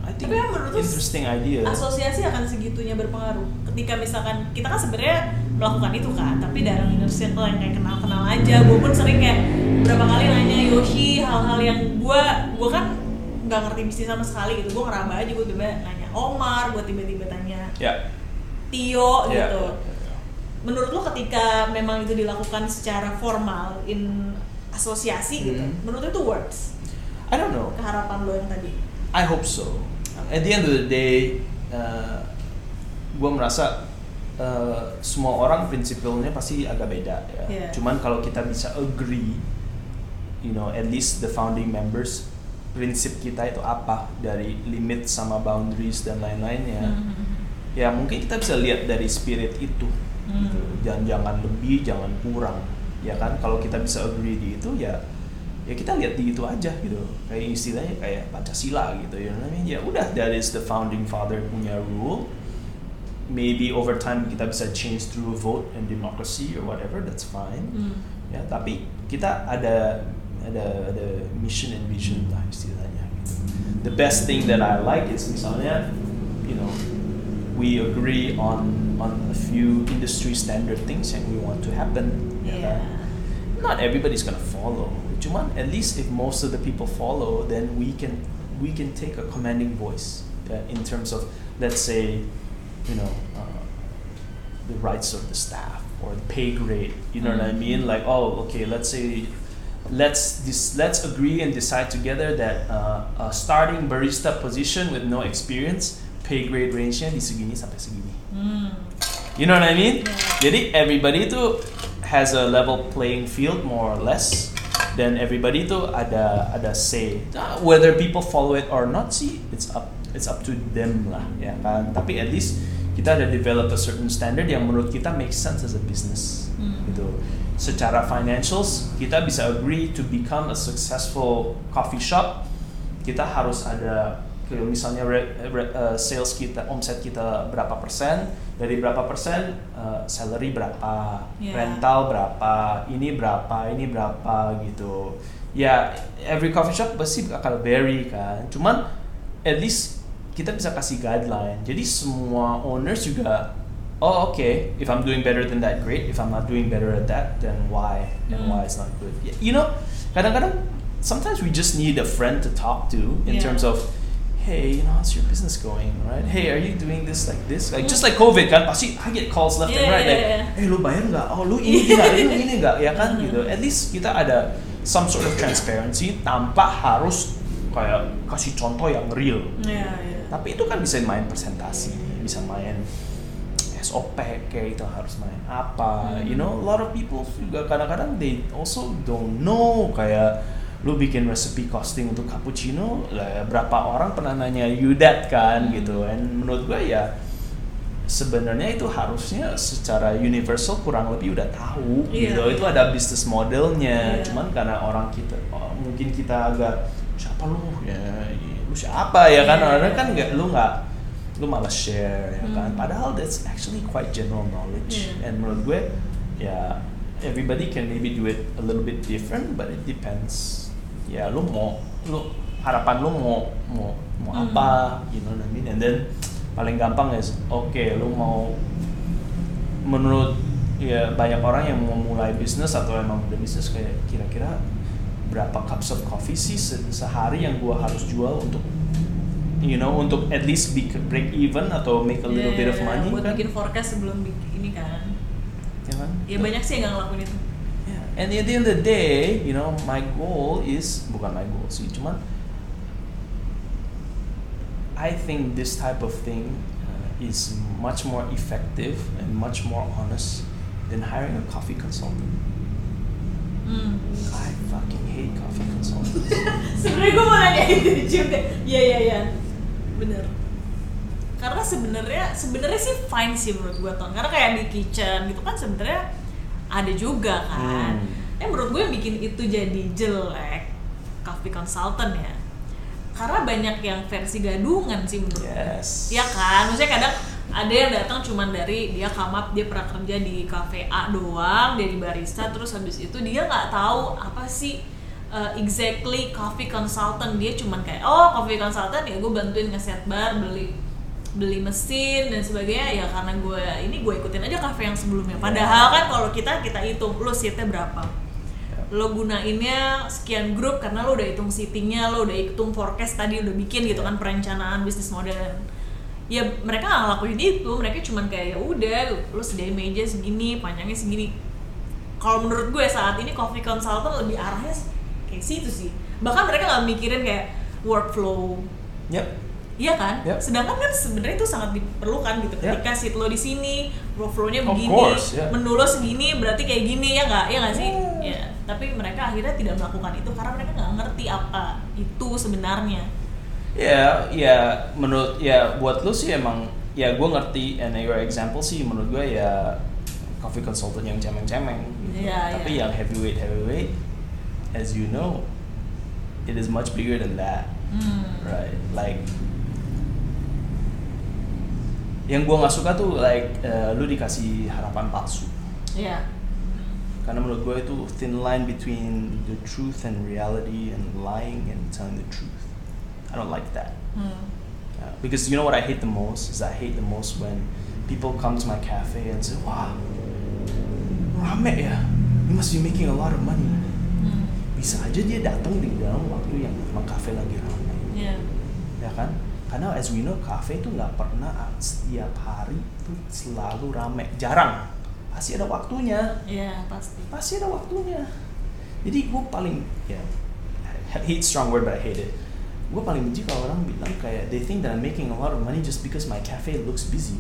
I think Tapi kan menurut interesting idea. asosiasi akan segitunya berpengaruh ketika misalkan kita kan sebenarnya melakukan itu kan tapi dalam inner circle yang kayak kenal-kenal aja gue pun sering kayak berapa kali nanya Yoshi hal-hal yang gue gue kan nggak ngerti bisnis sama sekali gitu gue ngeraba aja gue tiba nanya Omar gue tiba-tiba tanya Ya, Tio ya, gitu menurut lo ketika memang itu dilakukan secara formal in asosiasi gitu Hmm. menurut lo itu works I don't know. keharapan lo yang tadi I hope so. At the end of the day, uh, gua merasa uh, semua orang prinsipalnya pasti agak beda ya. Yeah. Cuman kalau kita bisa agree, you know, at least the founding members prinsip kita itu apa dari limit sama boundaries dan lain-lainnya. Hmm. ya mungkin kita bisa lihat dari spirit itu Hmm. gitu. jangan jangan lebih jangan kurang ya kan kalau kita bisa agree di itu ya ya kita lihat di itu aja gitu kayak istilahnya kayak pancasila gitu ya namanya ya udah that is the founding father punya rule maybe over time kita bisa change through vote and democracy or whatever that's fine Hmm. ya tapi kita ada ada ada mission and vision lah istilahnya gitu. The best thing that I like is misalnya you know we agree on on a few industry standard things yang we want to happen. Yeah. Not everybody's gonna follow. Cuman at least if most of the people follow, then we can we can take a commanding voice uh, in terms of let's say you know uh, the rights of the staff or the pay grade. You know what I Mhm. mean? Like oh okay, let's say let's this let's agree and decide together that uh, a starting barista position with no experience pay grade range-nya di segini sampai segini. Hmm. You know what I mean? Yeah. Jadi everybody itu has a level playing field more or less. Then everybody itu ada ada say. Whether people follow it or not sih, it's up it's up to them lah, ya kan. Tapi at least kita ada develop a certain standard yang menurut kita make sense as a business. Secara financials kita bisa agree to become a successful coffee shop. Kita harus ada kayak misalnya re- re- uh, sales kita, omset kita berapa persen, dari berapa persen uh, salary berapa, Yeah. rental berapa, ini berapa, ini berapa gitu. Ya every coffee shop pasti akan vary kan. Cuman at least kita bisa kasih guideline. Jadi semua owners juga oh okay, if I'm doing better than that great. If I'm not doing better at that then why? Then Hmm. why it's not good. You know, kadang-kadang sometimes we just need a friend to talk to in Yeah. terms of hey, you know, how's your business going, right? Hey, are you doing this like this? Like just like COVID kan, pasti I get calls left and Yeah, right yeah, like, yeah. hey, lu bayar nggak? Oh, lu ini nggak? Lu ini nggak? Ya kan gitu. At least kita ada some sort of transparency tanpa harus kayak kasih contoh yang real. Iya, iya. Tapi itu kan bisa main presentasi, bisa main SOP kayak itu harus main apa. Hmm. You know, a lot of people juga kadang-kadang they also don't know kayak lu bikin recipe costing untuk cappuccino lah berapa orang pernah nanya you that kan Hmm. gitu and menurut gue ya sebenarnya itu harusnya secara universal kurang lebih udah tahu Iya. gitu itu ada bisnis modelnya Iya. cuman karena orang kita oh, mungkin kita agak siapa lu ya lu siapa ya kan Iya. orang kan nggak lu nggak lu malah share ya kan Hmm. padahal that's actually quite general knowledge Iya. and menurut gue ya everybody can maybe do it a little bit different but it depends ya lu mau lu harapan lu mau mau mau Hmm. apa you know what I mean and then paling gampang is oke lu mau menurut ya banyak orang yang mau mulai bisnis atau emang udah bisnis kayak kira-kira berapa cups of coffee sih se- sehari yang gua harus jual untuk you know untuk at least be break even atau make a little bit of Iya, money buat kan bikin forecast sebelum ini kan ya kan ya banyak sih yang nggak ngelakuin itu Yeah. And at the end of the day, you know, my goal is bukan my goal sih, cuman I think this type of thing uh, is much more effective and much more honest than hiring a coffee consultant. hmm. I fucking hate coffee consultants. sebenarnya gue mau nanya itu juga iya iya iya bener. Karena sebenarnya sebenarnya sih fine sih menurut gue ton. Karena kayak di kitchen gitu kan sebenarnya ada juga kan. Hmm. eh menurut gue yang bikin itu jadi jelek coffee consultant ya. Karena banyak yang versi gadungan sih menurut gue yes. Iya kan, maksudnya kadang ada yang datang cuman dari dia up dia pernah kerja di cafe A doang, dia di barista terus habis itu dia nggak tahu apa sih uh, exactly coffee consultant. Dia cuman kayak oh coffee consultant ya gue bantuin ngeset bar beli beli mesin dan sebagainya. Ya karena gue ini gue ikutin aja cafe yang sebelumnya. Padahal kan kalau kita kita hitung lo seatnya berapa? Lo gunainnya sekian grup karena lo udah hitung seatingnya lo udah hitung forecast tadi udah bikin gitu kan perencanaan bisnis model. Ya mereka nggak ngelakuin itu. Mereka cuman kayak ya udah lo sediain meja segini panjangnya segini. Kalau menurut gue saat ini coffee consultant lebih arahnya kayak situ sih bahkan mereka nggak mikirin kayak workflow Yep. Iya kan? Yep. Sedangkan kan sebenarnya itu sangat diperlukan gitu. Yep. Ketika seat lo di sini, workflow-nya begini, course, yeah. menu lo segini, berarti kayak gini ya nggak? Ya nggak sih? Yeah. Ya. Tapi mereka akhirnya tidak melakukan itu karena mereka nggak ngerti apa itu sebenarnya. Ya, ya menurut ya buat lu sih emang ya gue ngerti and your example sih menurut gue ya coffee consultant yang cemeng-cemeng. gitu. Iya, Tapi iya. yang heavyweight heavyweight, as you know, it is much bigger than that, Hmm. right? Like yang gue nggak suka tuh like eh, lu dikasih harapan palsu. Iya. Karena menurut gue itu thin line between the truth and reality and lying and telling the truth. I don't like that. Hmm. Uh, because you know what I hate the most is I hate the most when people come to my cafe and say, "Wow, rame ya, you must be making a lot of money." Bisa aja dia datang di dalam waktu yang memang cafe lagi rame, Iya. ya kan? Karena as we know, cafe itu nggak pernah setiap hari itu selalu rame, jarang. Pasti ada waktunya, Iya pasti. pasti ada waktunya. Jadi gue paling ya hate strong word but I hate it. Gue paling benci kalau orang bilang kayak they think that I'm making a lot of money just because my cafe looks busy.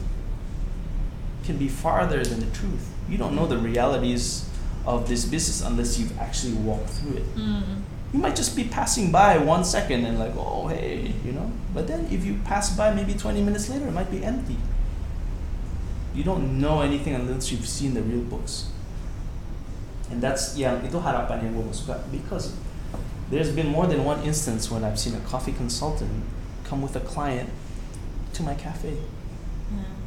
Can be farther than the truth. You don't know the realities of this business unless you've actually walked through it. Hmm. You might just be passing by one second and like, oh hey, you know. But then if you pass by maybe 20 minutes later, it might be empty. You don't know anything unless you've seen the real books. And that's yeah, itu harapan yang gue suka because there's been more than one instance when I've seen a coffee consultant come with a client to my cafe. Hmm.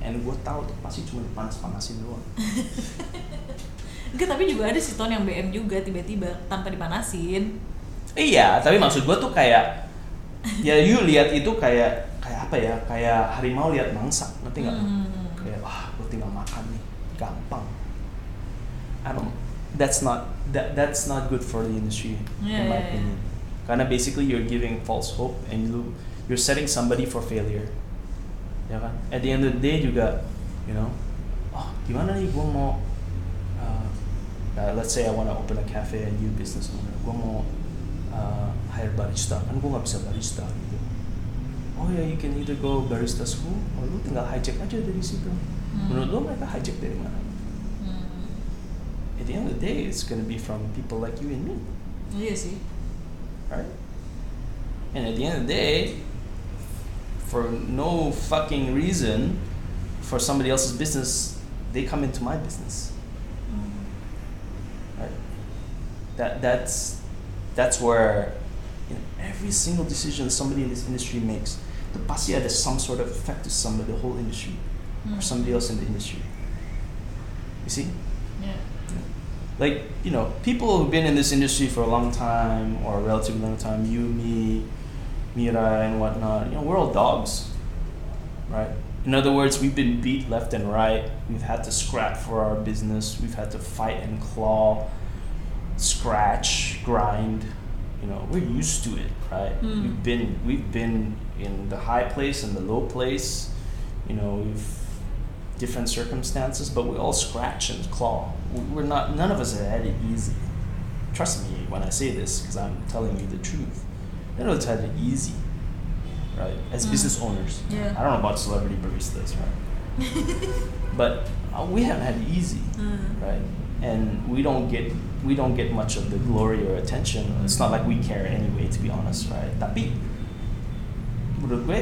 and gue tahu tuh pasti cuma panas-panasin doang Enggak, tapi juga ada sih ton yang BM juga tiba-tiba tanpa dipanasin. iya tapi maksud gue tuh kayak ya you lihat itu kayak kayak apa ya kayak harimau lihat mangsa ngerti nggak Hmm. kayak wah gue tinggal makan nih gampang I don't that's not that that's not good for the industry Yeah, in my yeah, yeah. opinion karena basically you're giving false hope and you you're setting somebody for failure ya kan at the end of the day juga you know oh gimana nih gue mau uh, uh, let's say I wanna open a cafe and you business owner mau uh, hire barista. Gue nggak bisa barista. Oh yeah, you can either go barista school or lu tinggal hijack aja dari situ menurut mereka hijack dari mana at the end of the day it's gonna be from people like you and me. Iya sih. right? And at the end of the day for no fucking reason for somebody else's business they come into my business Hmm. right? That that's that's where in every single decision somebody in this industry makes, the pasti ada some sort of effect to somebody, the whole industry, or Hmm. somebody else in the industry. You see, Iya. like you know, people who've been in this industry for a long time or a relatively long time, you, me, Mira, and whatnot. You know, we're all dogs, right? In other words, we've been beat left and right. We've had to scrap for our business. We've had to fight and claw, scratch, grind. You know, we're used to it, right? Mm. We've been we've been in the high place and the low place. You know, we've different circumstances, but we all scratch and claw. We- We're not. None of us have had it easy. Trust me when I say this, because I'm telling you the truth. None of us had it easy, right? As Mm. business owners. Yeah. I don't know about celebrity baristas, right? but uh, we haven't had it easy, Hmm. right? And we don't get we don't get much of the glory or attention. It's not like we care anyway, to be honest, right? Tapi menurut gue,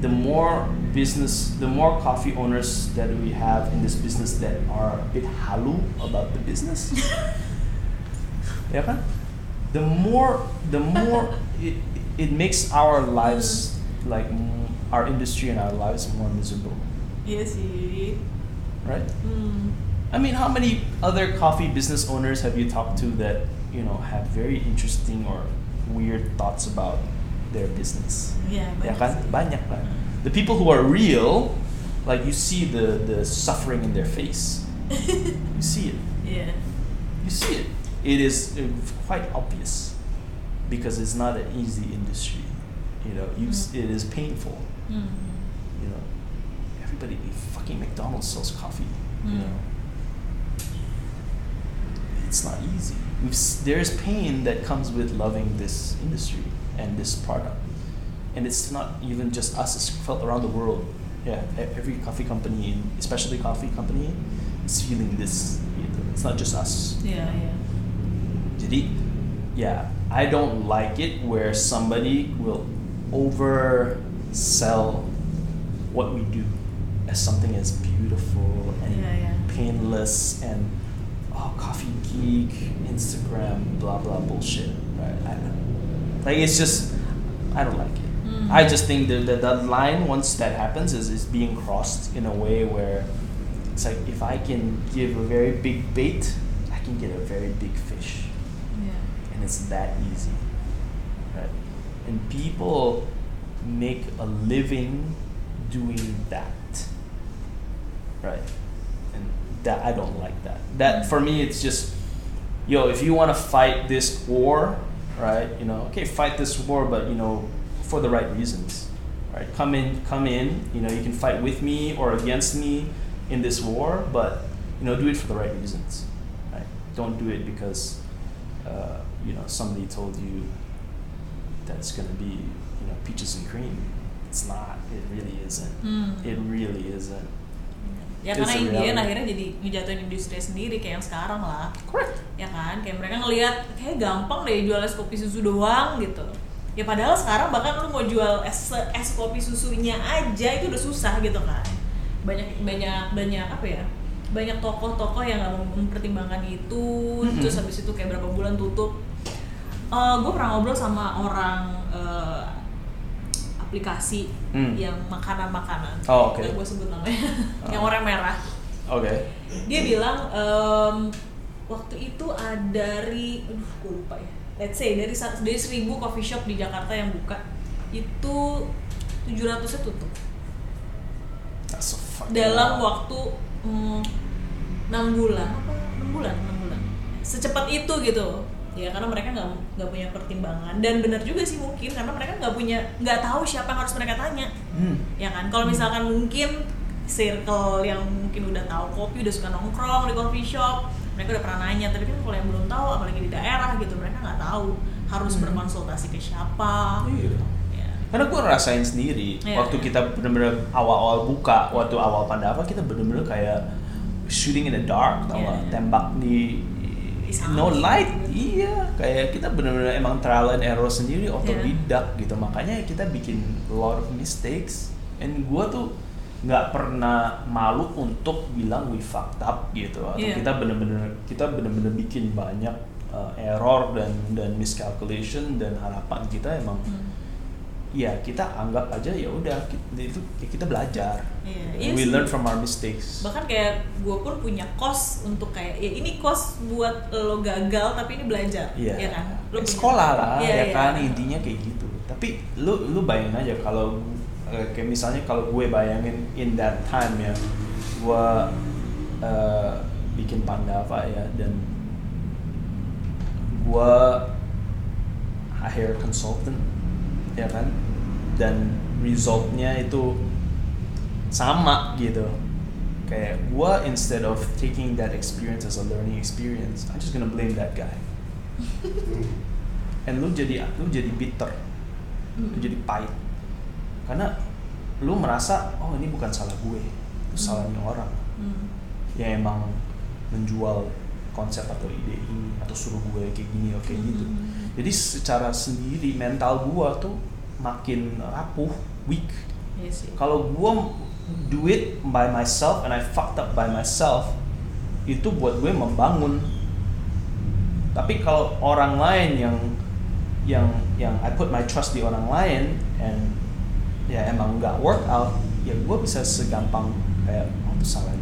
the more business, the more coffee owners that we have in this business that are a bit halu about the business, ya kan? The more, the more it, it makes our lives like our industry and our lives more miserable, sih. right? Hmm. I mean, how many other coffee business owners have you talked to that you know have very interesting or weird thoughts about their business? Ya banyak kan? Banyak kan? The people who are real, like you see the the suffering in their face. You see it. Iya. You see it. It is uh, quite obvious because it's not an easy industry. You know, you s it is painful. Hmm. You know, everybody fucking McDonald's sells coffee. You Mm. know, it's not easy. We've, there's pain that comes with loving this industry and this product, and it's not even just us. It's felt around the world. Yeah, every coffee company, especially coffee company, is feeling this. It's not just us. Iya, iya. Jadi, yeah, I don't like it where somebody will oversell what we do as something as beautiful and Yeah, yeah. painless and oh coffee geek Instagram blah blah bullshit right? I don't like it's just I don't like it. Mm. I just think that the, that line once that happens is, is being crossed in a way where it's like if I can give a very big bait I can get a very big fish. Iya. and it's that easy right? And people make a living doing that right that i don't like that. That for me it's just yo if you want to fight this war right you know okay fight this war but you know for the right reasons right? Come in come in you know you can fight with me or against me in this war but you know do it for the right reasons right? Don't do it because uh, you know somebody told you that it's going to be you know peaches and cream. It's not. It really isn't. Hmm. it really isn't Ya It's karena Indian reality. akhirnya jadi ngejatuhin industri sendiri kayak yang sekarang lah. correct Ya kan? Kayak mereka ngelihat kayak gampang deh jual es kopi susu doang gitu. Ya padahal sekarang bahkan lu mau jual es es kopi susunya aja itu udah susah gitu kan. Banyak banyak banyak apa ya? Banyak tokoh-tokoh yang nggak mau mempertimbangkan itu, Mm-mm. terus habis itu kayak berapa bulan tutup. gue pernah ngobrol sama orang eh, apa aplikasi Hmm. yang makanan-makanan. Oh. Nggak gue sebut namanya. Oh. yang warna merah. Oke. Dia bilang em, waktu itu ada dari, aduh gue lupa ya. Let's say dari dari seribu coffee shop di Jakarta yang buka itu 700 nya tutup fucking dalam lot. waktu mm, enam bulan apa enam bulan enam bulan secepat itu gitu ya karena mereka nggak nggak punya pertimbangan dan benar juga sih mungkin karena mereka nggak punya nggak tahu siapa yang harus mereka tanya Hmm. ya kan kalau misalkan mungkin circle yang mungkin udah tahu kopi udah suka nongkrong di coffee shop mereka udah pernah nanya tapi kan kalau yang belum tahu apalagi di daerah gitu mereka nggak tahu harus Hmm. berkonsultasi ke siapa Iya. ya Karena gue rasain sendiri Iya, waktu iya. kita bener-bener awal-awal buka, waktu awal Pandava kita bener-bener kayak shooting in the dark, tau nggak? iya. Tembak di Di no light, iya. Kayak kita bener-bener emang trial and error sendiri, Iya. otodidak gitu. Makanya kita bikin lot of mistakes. And gue tuh nggak pernah malu untuk bilang we fucked up gitu. Atau Iya. kita bener-bener kita bener-bener bikin banyak uh, error dan dan miscalculation dan harapan kita emang Hmm. Ya kita anggap aja ya udah itu ya kita belajar And iya we sih. learn from our mistakes bahkan kayak gue pun punya kos untuk kayak ya ini kos buat lo gagal tapi ini belajar Iya. ya kan Lo punya- sekolah lah Iya, ya iya. kan intinya kayak gitu tapi lu lu bayangin aja kalau eh, kayak misalnya kalau gue bayangin in that time ya gue eh, bikin Pandava ya dan gue hire consultant ya kan? Dan resultnya itu sama gitu. Kayak gue instead of taking that experience as a learning experience I'm just gonna blame that guy. And lu jadi lu jadi bitter. Lu Mm. jadi pahit. Karena lu merasa oh ini bukan salah gue. Itu salahnya orang. Hmm. yang emang menjual konsep atau ide ini atau suruh gue kayak gini oke gitu. Hmm. jadi secara sendiri mental gue tuh makin rapuh weak. Iya sih. Kalau gue do it by myself and I fucked up by myself itu buat gue membangun. Tapi kalau orang lain yang yang yang I put my trust di orang lain and ya emang nggak work out ya gue bisa segampang kayak oh itu salah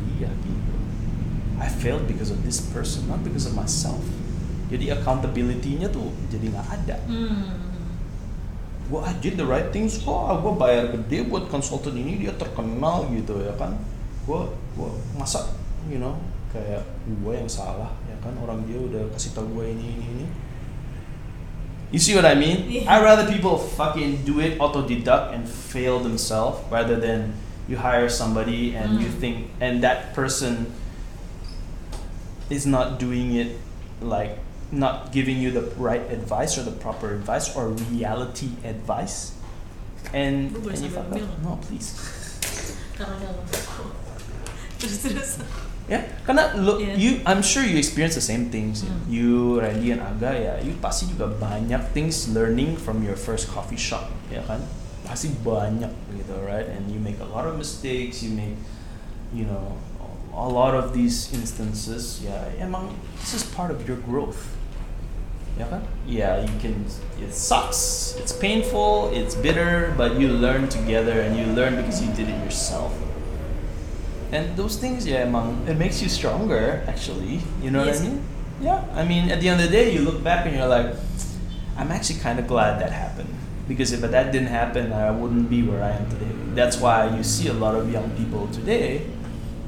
I failed because of this person not because of myself. Jadi accountability-nya tuh jadi nggak ada. Hmm. gue I did the right things kok. Gue bayar gede buat konsultan ini dia terkenal gitu ya kan. Gue gue masa you know kayak gue yang salah ya kan? Orang dia udah kasih tau gue ini ini ini. You see what I mean? Yeah. I rather people fucking do it autodidact and fail themselves rather than you hire somebody and you Mm. think and that person is not doing it like not giving you the right advice or the proper advice or reality advice. And, Lu boleh and you fuck up. no please. Karena dalam terus terus ya karena lo Yeah. you I'm sure you experience the same things. Hmm. you Randy and Aga ya you pasti juga banyak things learning from your first coffee shop ya kan? Pasti banyak gitu right? And you make a lot of mistakes you make you know a lot of these instances ya emang this is part of your growth. Ya kan yeah you can it sucks it's painful it's bitter but you learn together and you learn because you did it yourself. And those things yeah emang it makes you stronger actually you know Yes. what I mean? Yeah I mean at the end of the day you look back and you're like I'm actually kind of glad that happened because if that didn't happen I wouldn't be where I am today. That's why you see a lot of young people today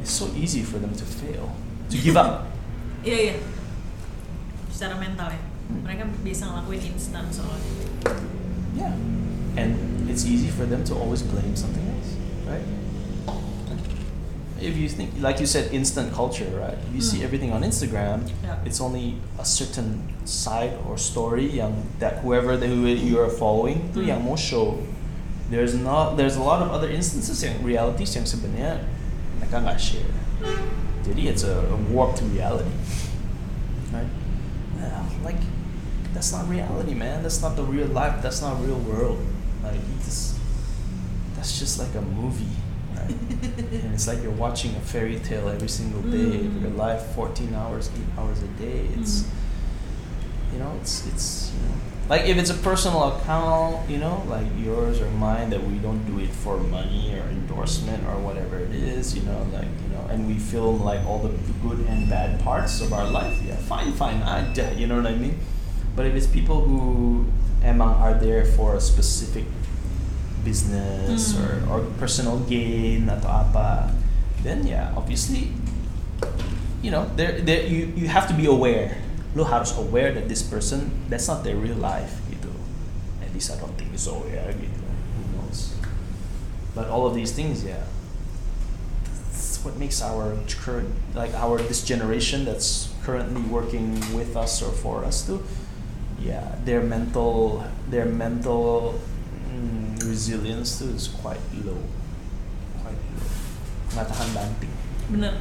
it's so easy for them to fail to give up iya iya secara mental ya Hmm. mereka bisa ngelakuin instan soalnya Yeah. And it's easy for them to always blame something else, right? If you think, like you said, instant culture, right? You see Mm. everything on Instagram, Yeah. it's only a certain side or story yang that whoever the, who you are following itu Mm. yang mau show. There's not, there's a lot of other instances yang realities yang sebenarnya mereka nggak share. Jadi it's a, a warped reality, right? Yeah, like that's not reality, man. That's not the real life. That's not real world. Like it's, that's just like a movie, right? and it's like you're watching a fairy tale every single day. Mm. Your life, 14 hours, 8 hours a day. It's, Mm. you know, it's it's you know, like if it's a personal account, you know, like yours or mine, that we don't do it for money or endorsement or whatever it is, you know, like you know, and we film like all the good and bad parts of our life. Yeah, fine, fine, I, you know what I mean. But if it's people who emang are there for a specific business Hmm. or, or personal gain atau apa, then yeah, obviously, you know, there, there you, you have to be aware. Lu harus aware that this person that's not their real life gitu. At least I don't think so ya gitu. Who knows? But all of these things, yeah, that's what makes our current like our this generation that's currently working with us or for us too. Yeah, their mental their mental mm, resilience too is quite low, quite low. Nggak tahan banting. bener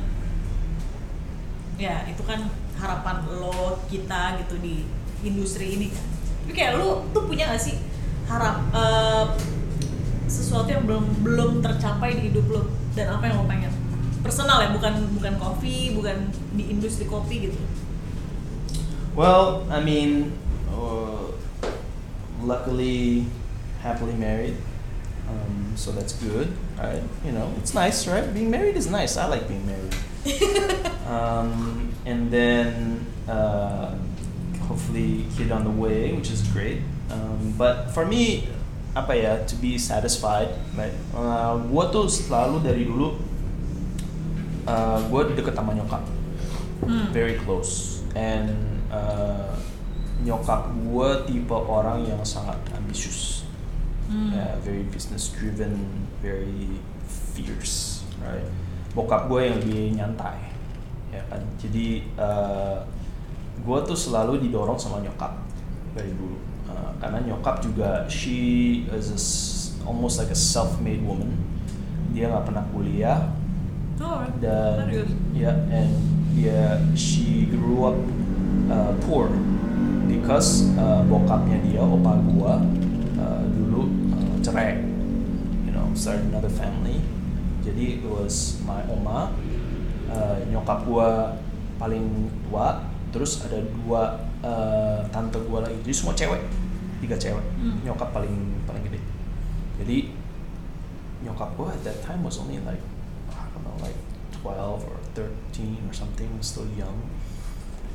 ya itu kan harapan lo kita gitu di industri ini kan tapi kayak lo tuh punya gak sih harap eh, sesuatu yang belum belum tercapai di hidup lo dan apa yang lo pengen personal ya bukan bukan kopi bukan di industri kopi gitu Well, I mean, uh, luckily, happily married, um, so that's good, right? You know, it's nice, right? Being married is nice. I like being married. um, and then uh, hopefully kid on the way, which is great. Um, but for me, apa ya, to be satisfied, right? Uh, gua tuh selalu dari dulu, uh, gua deket sama nyokap Hmm. very close and uh, nyokap gue tipe orang yang sangat ambisius Hmm. Yeah, very business driven very fierce right bokap gue yang lebih nyantai ya kan? Jadi uh, gue tuh selalu didorong sama nyokap dari dulu. Uh, karena nyokap juga she is a almost like a self-made woman. Dia nggak pernah kuliah. Oh dan serius yeah and yeah she grew up uh, poor because uh, bokapnya dia opa gua uh, dulu uh, cerai you know started another family. Jadi it was my oma uh, nyokap gua paling tua terus ada dua uh, tante gua lagi jadi semua cewek tiga cewek Hmm. nyokap paling paling gede jadi nyokap gua at that time was only like I don't know like 12 or 13 or something still young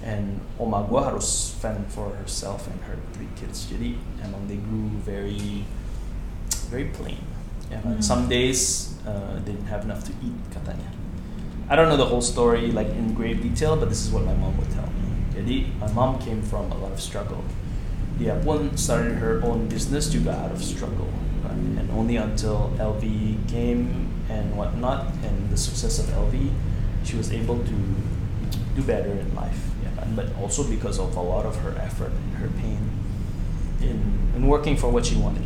and oma gua harus fend for herself and her three kids jadi emang they grew very very plain ya kan? Hmm. some days uh, didn't have enough to eat katanya I don't know the whole story like in great detail but this is what my mom would tell me jadi my mom came from a lot of struggle dia pun started her own business juga out of struggle right? and only until LV came and whatnot and the success of LV she was able to do better in life kan? but also because of a lot of her effort and her pain in in working for what she wanted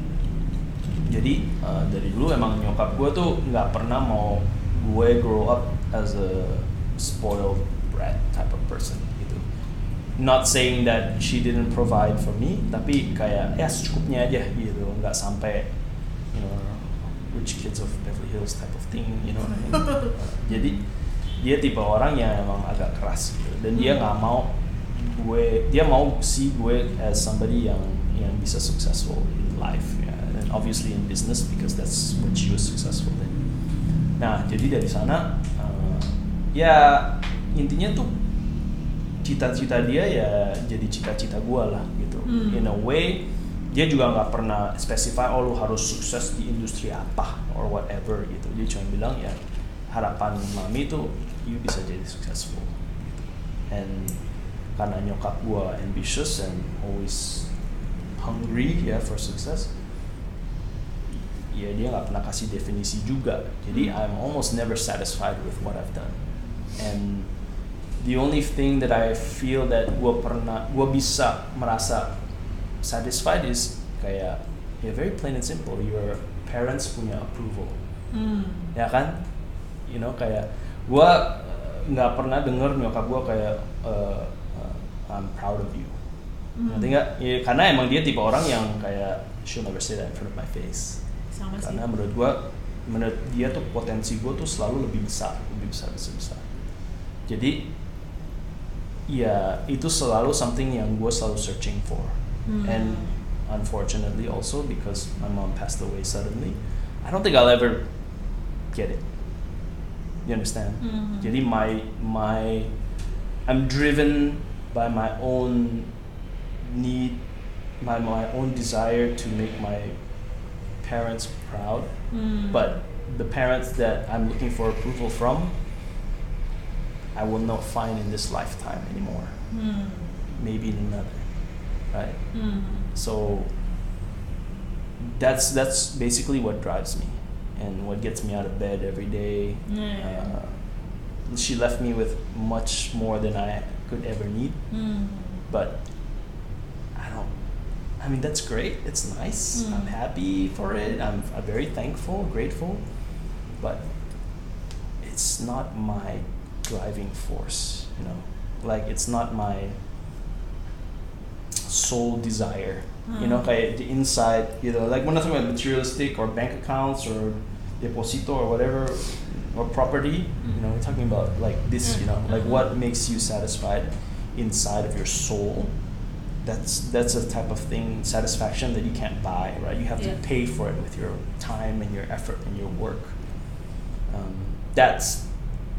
jadi uh, dari dulu emang nyokap gue tuh nggak pernah mau gue grow up as a spoiled brat type of person gitu. Not saying that she didn't provide for me tapi kayak ya secukupnya aja gitu. Nggak sampai you know rich kids of Beverly Hills type of thing you know. What I mean? Jadi dia tipe orang yang emang agak keras gitu. Dan dia nggak mau gue dia mau see gue as somebody yang yang bisa successful in life ya. And obviously in business because that's what she was successful in. Nah jadi dari sana ya intinya tuh cita-cita dia ya jadi cita-cita gue lah gitu. Hmm. in a way dia juga nggak pernah specify oh lu harus sukses di industri apa or whatever gitu. Dia cuma bilang ya harapan mami tuh you bisa jadi successful. And karena nyokap gue ambitious and always hungry ya for success ya dia nggak pernah kasih definisi juga. Jadi I'm almost never satisfied with what I've done and the only thing that I feel that gue pernah gue bisa merasa satisfied is kayak ya very plain and simple your parents punya approval. Hmm. ya kan? You know kayak gue nggak pernah denger nyokap gue kayak uh, uh, I'm proud of you. Hmm. ngerti nggak? Ya, karena emang dia tipe orang yang kayak she'll never say that in front of my face. Sama sih. Karena menurut gua menurut dia tuh potensi gua tuh selalu lebih besar lebih besar besar besar jadi ya itu selalu something yang gua selalu searching for Hmm. and unfortunately also because my mom passed away suddenly I don't think I'll ever get it you understand Mhm. jadi my my I'm driven by my own need my my own desire to make my parents proud Hmm. but the parents that I'm looking for approval from I will not find in this lifetime anymore Hmm. maybe in another right Hmm. so that's that's basically what drives me and what gets me out of bed every day Yeah. uh, she left me with much more than I could ever need Hmm. but I don't I mean that's great it's nice Mm. I'm happy for it I'm, I'm very thankful grateful but it's not my driving force you know? Like it's not my sole desire. You know Mm. kayak the inside you know like we're not talking about materialistic or bank accounts or deposito or whatever or property you know we're talking about like this you know? Like what makes you satisfied inside of your soul? That's that's a type of thing satisfaction that you can't buy right? You have Yeah. to pay for it with your time and your effort and your work. Um, that's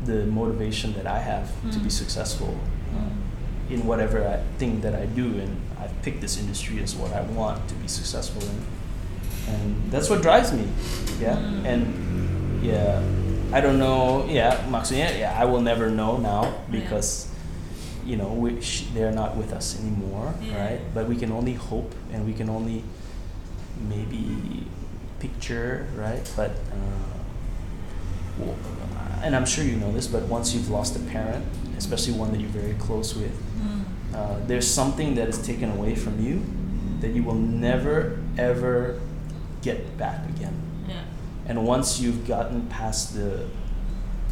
the motivation that I have to be Mm. successful uh, Mm. in whatever I think that I do, and I've picked this industry as what I want to be successful in, and that's what drives me. Yeah, Mm. and yeah, I don't know. Yeah, maksudnya, yeah, I will never know now Yeah. because you know we, sh- they're not with us anymore, Yeah. right? But we can only hope, and we can only maybe picture, right? But uh, and I'm sure you know this, but once you've lost a parent, especially one that you're very close with, Hmm. uh, there's something that is taken away from you that you will never ever get back again. Yeah. And once you've gotten past the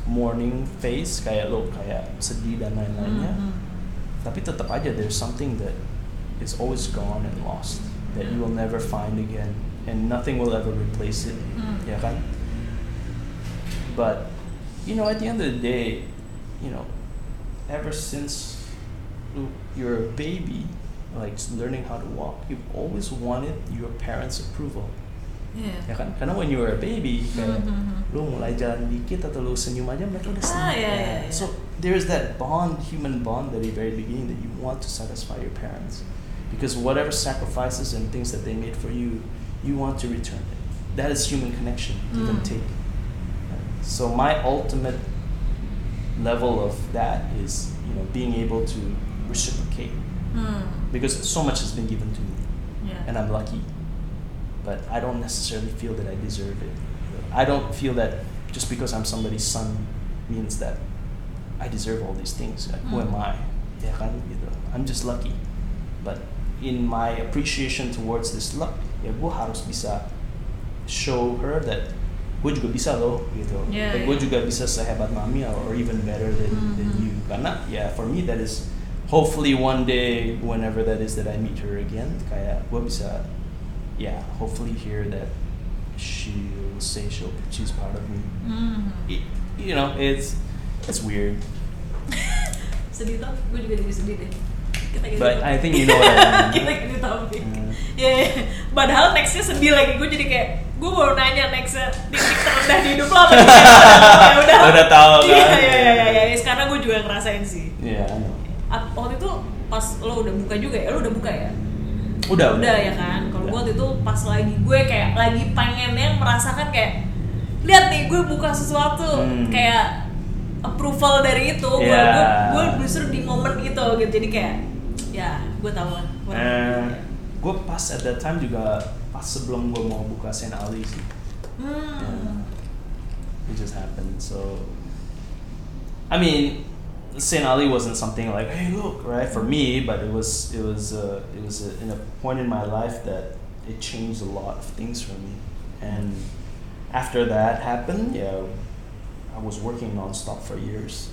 mourning phase, kayak lo kayak sedih dan lain-lainnya, Hmm. tapi tetap aja there's something that is always gone and lost that you will never find again, and nothing will ever replace it. Hmm. Ya kan? But you know, at the end of the day, you know, ever since you- you're a baby, like learning how to walk, you've always wanted your parents' approval. Yeah. Ya kan? Karena when you were a baby, kayak Mhm. lu mulai jalan dikit atau lu senyum aja mereka udah senang. Ah, yeah, yeah, yeah. So there's that bond, human bond, at the very beginning that you want to satisfy your parents, because whatever sacrifices and things that they made for you, you want to return it. That is human connection, give and Mm. take. So my ultimate level of that is, you know, being able to reciprocate, Hmm. because so much has been given to me Yeah. and I'm lucky. But I don't necessarily feel that I deserve it. I don't feel that just because I'm somebody's son means that I deserve all these things. Like, Who am Mm. I? Gitu. I'm just lucky. But in my appreciation towards this luck, ya gue harus bisa show her that gue juga bisa loh, gitu. Yeah, Like, gue yeah. juga bisa sehebat mami or even better than, than Mhm. you. Karena ya for me that is hopefully one day whenever that is that I meet her again kayak gue bisa yeah hopefully hear that she'll say she'll she's proud of me Hmm. It- you know it's it's weird sedih tuh gue juga jadi sedih deh but I think you know what I mean kita gitu topik Hmm. ya ya. padahal nextnya sedih lagi gue jadi kayak gue baru nanya nextnya titik terendah di hidup lo apa ya udah Udah tahu iya kan? iya iya iya ya. sekarang gue juga ngerasain sih yeah I know Ap- waktu itu pas lo udah buka juga ya lo udah buka ya udah udah ya kan kalau gue Udah. waktu itu pas lagi gue kayak lagi pengennya merasakan kayak lihat nih gue buka sesuatu Hmm. kayak approval dari itu gue Yeah. gue gue justru di momen itu gitu jadi kayak ya gue tahu lah Eh, gue pas at that time juga pas sebelum gue mau buka Saint Ali sih hmm. it just happened. So, I mean, Saint Ali wasn't something like, hey, look, right, for me, but it was, it was, uh, it was a, in a point in my life that it changed a lot of things for me. And after that happened, yeah, I was working nonstop for years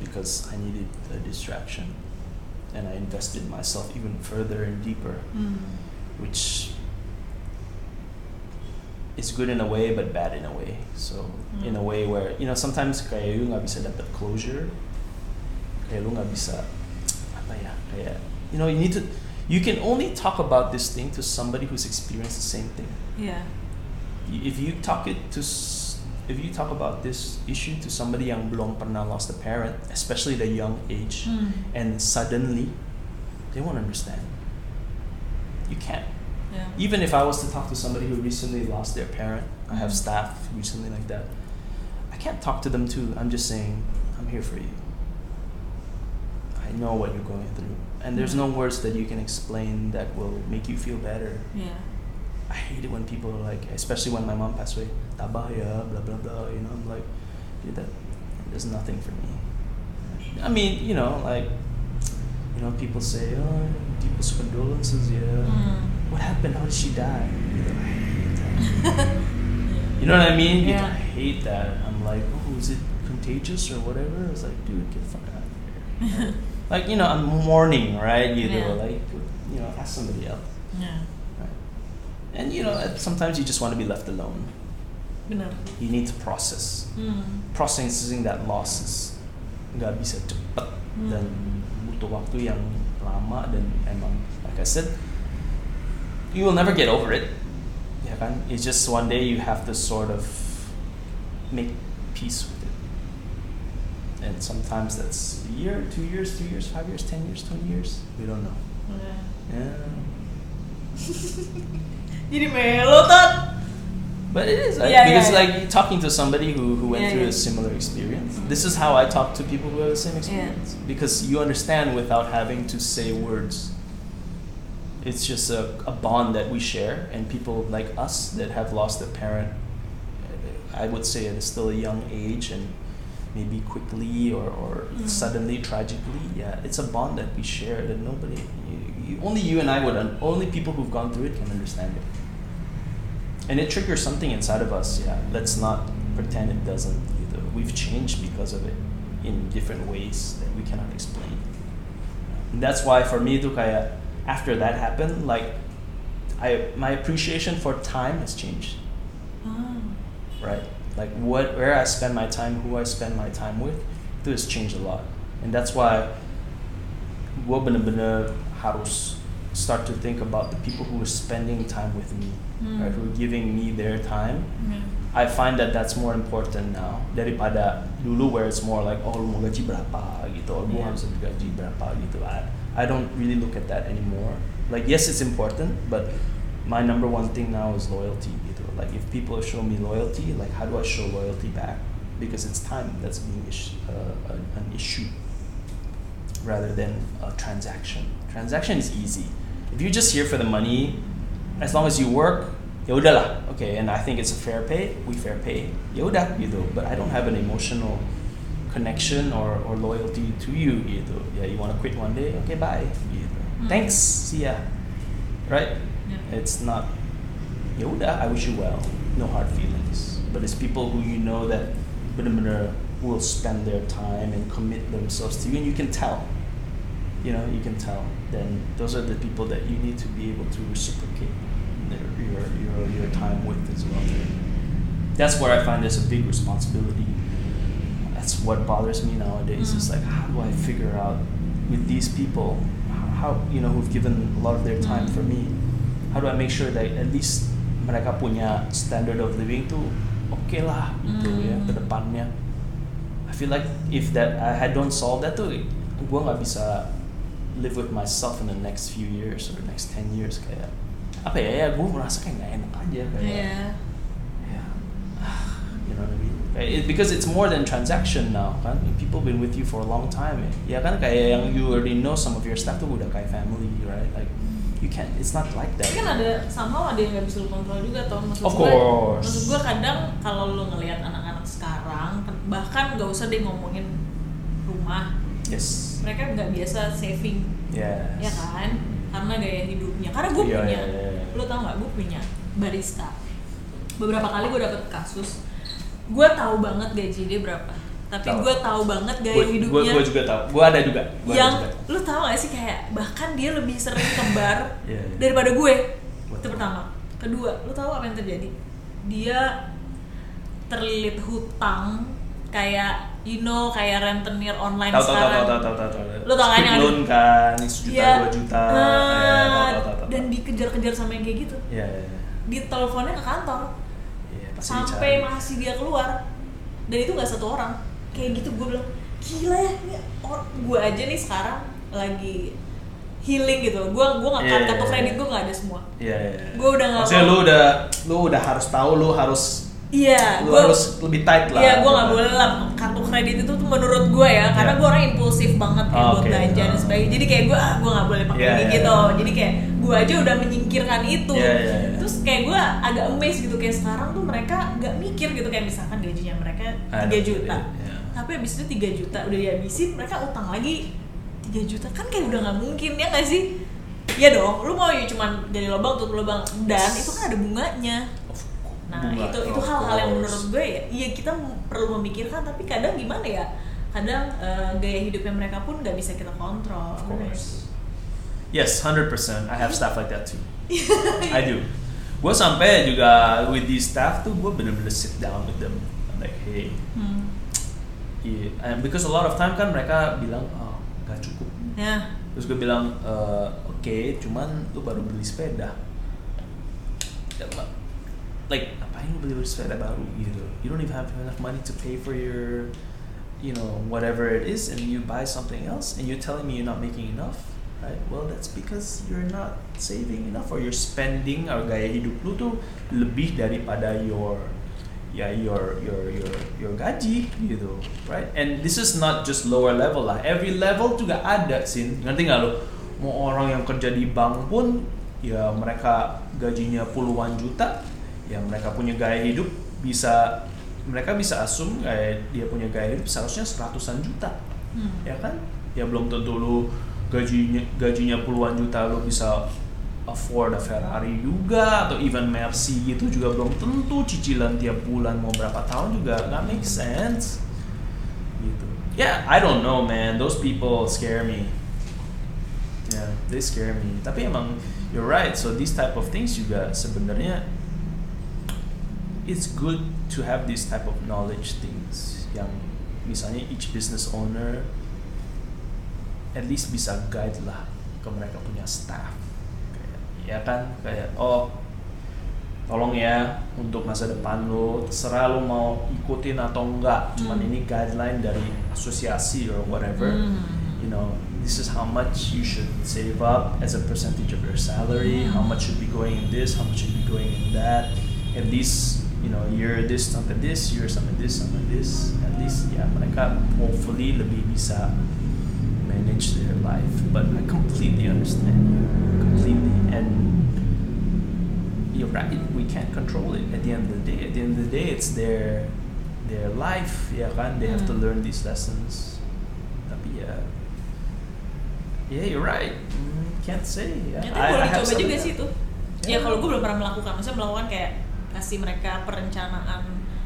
because I needed a distraction, and I invested myself even further and deeper Hmm. which is good in a way but bad in a way. So in a Hmm. way where you know sometimes nggak bisa dapat closure, nggak bisa apa ya kayak you know you need to you can only talk about this thing to somebody who's experienced the same thing. Iya. Y- If you talk it to if you talk about this issue to somebody yang belum pernah lost a parent, especially the young age, Hmm. and suddenly they won't understand. You can't. Iya. Even if I was to talk to somebody who recently lost their parent, I have Mhm. staff recently like that. I can't talk to them too. I'm just saying, I'm here for you. I know what you're going through. And there's no words that you can explain that will make you feel better. Iya. I hate it when people are like, especially when my mom passed away, tabah ya, blah blah blah. You know, I'm like, dude, that there's nothing for me. I mean, you know, like, you know, people say, oh, deepest condolences, yeah. Hmm. What happened? How did she die? You know, I hate that. You know what I mean? You- Yeah. I hate that. I'm like, oh, is it contagious or whatever? I was like, dude, get the fuck out of here. like, you know, I'm mourning, right? You Yeah. know, like, you know, ask somebody else. Iya. And you know, sometimes you just want to be left alone. Benar. You need to process. Hmm. Processing that loss is nggak bisa cepet Hmm. dan butuh waktu yang lama dan emang, like I said, you will never get over it. Ya kan? It's just one day you have to sort of make peace with it. And sometimes that's a year, two years, three years, five years, ten years, twenty years. We don't know. Iya. Yeah. Jadi melo tot. But it is right? Yeah, yeah, because yeah. like you're talking to somebody who, who went Yeah, through yeah. a similar experience. This is how I talk to people who have the same experience because you understand without having to say words. It's just a, a bond that we share, and people like us that have lost a parent, I would say at still a young age and maybe quickly or, or Mhm. suddenly tragically. Yeah, it's a bond that we share that nobody, you, you, only you and I would, un- only people who've gone through it can understand it and it triggers something inside of us yeah let's not pretend it doesn't either. We've changed because of it in different ways that we cannot explain. And that's why for me itu kayak after that happened like I my appreciation for time has changed. Ah. right? Like what where I spend my time who I spend my time with itu has changed a lot. And that's why gue bener-bener harus start to think about the people who are spending time with me Hmm. right who are giving me their time. Iya. I find that that's more important now. Daripada dulu where it's more like oh lu mau gaji berapa gitu oh gue Yeah. harus gaji berapa gitu. I, I don't really look at that anymore. Like yes it's important but my number one thing now is loyalty gitu. Like if people show me loyalty like how do I show loyalty back? Because it's time that's being is- uh, an, an issue rather than a transaction. Transaction is easy. If you're just here for the money as long as you work ya udahlah. Okay and I think it's a fair pay. We fair pay. Ya udah gitu. But I don't have an emotional connection or, or loyalty to you gitu. Yeah you want to quit one day? Okay bye gitu. Hmm. thanks. See ya. Right? Yeah. it's not ya udah I wish you well. No hard feelings. But it's people who you know that benar-benar will spend their time and commit themselves to you and you can tell. You know you can tell. Then those are the people that you need to be able to reciprocate your, your, your time with as well that's where I find there's a big responsibility that's what bothers me nowadays is Mm. like how do I figure out with these people how you know who've given a lot of their time Mm. for me how do I make sure that at least mereka punya standard of living tuh oke lah gitu ya Mm. ke depannya I feel like if that I had don't solve that tuh gue nggak bisa live with myself in the next few years or the next 10 years kayak apa ya ya gue merasa kayak nggak enak aja kayak Iya. yeah. you know what I mean? Kayak it- because it's more than transaction now kan. People been with you for a long time. Eh. Ya kan kayak yang you already know some of your staff tuh udah kayak family, right? Like you can't. It's not like that. Kan ada sama ada yang nggak bisa lu kontrol juga tau maksud Of gue. course. Maksud gue kadang kalau lu ngelihat anak-anak sekarang bahkan nggak usah deh ngomongin rumah, Yes. mereka nggak biasa saving, Yes. ya kan? Karena gaya hidupnya. Karena gue Iya, punya, iya, iya, lu tau nggak? Gue punya barista. Beberapa kali gue dapet kasus, gue tahu banget gaji dia berapa. Tapi Tahu. gue tahu banget gaya Gue hidupnya. gue juga tahu. Gue ada juga. Gua ada yang juga. lu tau gak sih kayak bahkan dia lebih sering ke bar Iya, iya. daripada gue Betul. itu pertama kedua lu tahu apa yang terjadi dia terlilit hutang kayak you know kayak rentenir online Tahu tahu tahu sekarang tahu tahu tahu tahu. Lu tahu kan yang ada- loan kan, sejuta Iya. dua juta. Ah, ya. Manajer sama yang kayak gitu Iya, iya, iya. di teleponnya ke kantor Iya, pasti sampai dicari. masih dia keluar dan itu nggak satu orang kayak gitu gue bilang gila ya gue aja nih sekarang lagi healing gitu gue gue nggak Iya, kartu iya, kredit gue nggak ada semua Iya, iya. iya. Gua udah nggak Maksudnya lu udah lu udah harus tahu lu harus iya lu gue harus lebih tight lah. Iya, gue nggak boleh lah kartu kredit itu tuh menurut gue ya, karena Iya. gue orang impulsif banget kayak Oh, buat oke. belanja dan Oh. sebagainya. Jadi kayak gue, ah, gue nggak boleh pakai Iya, ini iya, gitu. iya. Jadi kayak gue aja udah menyingkirkan itu. Iya, iya, iya. Terus kayak gue agak amazed gitu kayak sekarang tuh mereka nggak mikir gitu kayak misalkan gajinya mereka I 3 don't juta, yeah. tapi abis itu 3 juta udah dihabisin, mereka utang lagi 3 juta kan kayak udah nggak mungkin ya nggak sih? Iya dong, lu mau ya cuman dari lubang tutup lubang dan itu kan ada bunganya. Of. Nah Bunga, itu itu hal-hal yang menurut gue ya, iya kita perlu memikirkan tapi kadang gimana ya, kadang eh, gaya hidupnya mereka pun nggak bisa kita kontrol. Of course. Yes, 100%. I have staff like that too. I do. Gue sampai juga with these staff tuh gue bener-bener sit down with them. I'm like, hey, Hmm. yeah. and because a lot of time kan mereka bilang, oh, nggak cukup. Ya, Terus gue bilang, "Eh, oke, cuman lu baru beli sepeda. Like, ngapain lu beli sepeda baru? Gitu? You don't even have enough money to pay for your, you know, whatever it is, and you buy something else, and you're telling me you're not making enough, right? Well, that's because you're not saving enough, or you're spending, or gaya hidup lu tuh lebih daripada your ya your your your your gaji gitu right? And this is not just lower level lah. Every level juga ada sih ngerti nggak lo mau orang yang kerja di bank pun ya mereka gajinya puluhan juta ya mereka punya gaya hidup bisa mereka bisa asum kayak dia punya gaya hidup seharusnya seratusan juta. Hmm. ya kan? Ya belum tentu lu gajinya gajinya puluhan juta lu bisa afford a Ferrari juga atau even Mercy gitu juga belum tentu cicilan tiap bulan mau berapa tahun juga nggak make sense. Gitu. Yeah I don't know man. Those people scare me. Yeah they scare me. Tapi emang you're right. So these type of things juga sebenarnya it's good to have this type of knowledge things yang misalnya each business owner at least bisa guide lah ke mereka punya staff. Kayak ya kan? Kayak oh tolong ya untuk masa depan lo terserah lo mau ikutin atau enggak. Cuman Hmm. ini guideline dari asosiasi or whatever. Hmm. you know this is how much you should save up as a percentage of your salary how much should be going in this how much should be going in that. At least you know year this sampai this year sampai this sampai this at least ya mereka hopefully lebih bisa manage their life. But I completely understand. You completely. And you're right we can't control it at the end of the day. At the end of the day it's their their life ya kan? They have to Hmm. learn these lessons. Tapi ya yeah you're right. Mm, can't say ya. Have dicoba some juga sih itu. Ya. Ya kalau gue belum pernah melakukan, maksudnya melakukan kayak kasih mereka perencanaan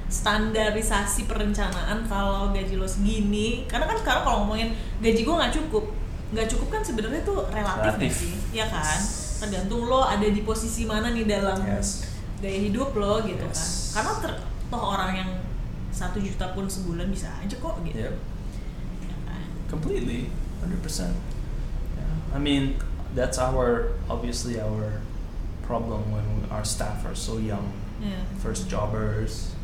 standarisasi perencanaan kalau gaji lo segini karena kan sekarang kalau ngomongin gaji gue nggak cukup nggak cukup kan sebenarnya tuh relatif, Relatif. sih ya kan tergantung lo ada di posisi mana nih dalam Yes. gaya hidup lo gitu Yes. kan karena ter- toh orang yang satu juta pun sebulan bisa aja kok gitu Yep. Ya kan? completely 100% yeah. I mean that's our obviously our problem when we, our staff are so young Ya. first jobbers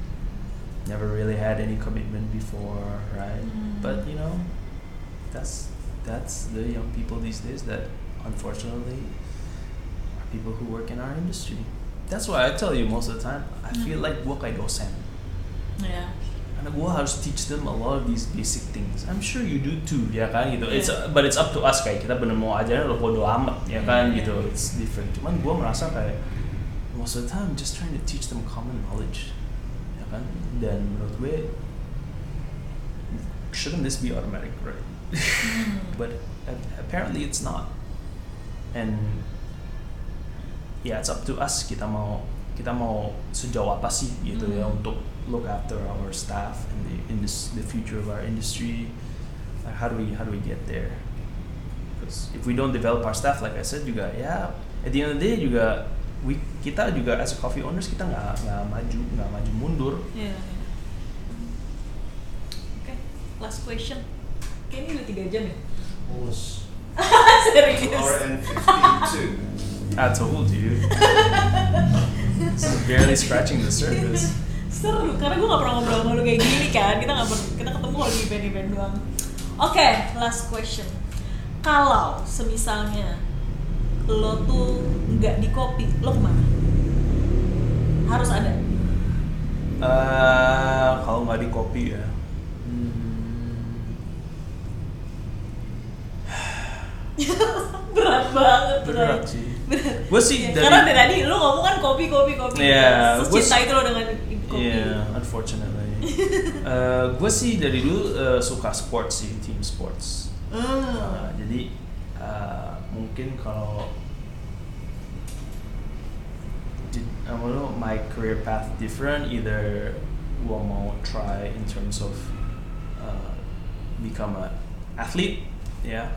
never really had any commitment before right Mm. but you know that's that's the young people these days that unfortunately are people who work in our industry that's why I tell you most of the time I feel Mm. like kayak dosen ya karena gue harus teach them a lot of these basic things. I'm sure you do too, ya kan gitu. It's Yeah. but it's up to us kayak kita bener mau ajarin lo bodo amat, ya kan Yeah. gitu. It's different. Cuman gue merasa kayak most of the time just trying to teach them common knowledge, ya kan. Dan menurut gue shouldn't this be automatic, right? Hmm. but apparently it's not. And yeah, it's up to us kita mau kita mau sejauh apa sih gitu ya Hmm. untuk look after our staff and the in this the future of our industry. Like how do we how do we get there? Because if we don't develop our staff, like I said juga ya yeah, at the end of the day juga we kita juga as a coffee owners kita nggak nggak maju nggak maju mundur. Ya. Oke, last question. Kayaknya udah tiga jam ya. Almost Serius. hour and 52. I told you. Barely scratching the surface. Seru, karena gue gak pernah ngobrol sama lu kayak gini kan Kita gak kita ketemu kalau di event-event doang Oke, last question Kalau semisalnya lo tuh nggak di kopi, lo ke mana? Harus ada Eh, kalau nggak di kopi ya. Berat banget Berat sih. Gue sih Ya, dari Karena dari tadi lu ngomong kan kopi, kopi, kopi Iya, Terus gua cinta itu lo dengan kopi Yeah, unfortunately. gue sih dari dulu uh, suka sports sih, team sports. Hmm. Uh, jadi uh, mungkin kalau I know, my career path different, either gue mau try in terms of uh, become a athlete, yeah,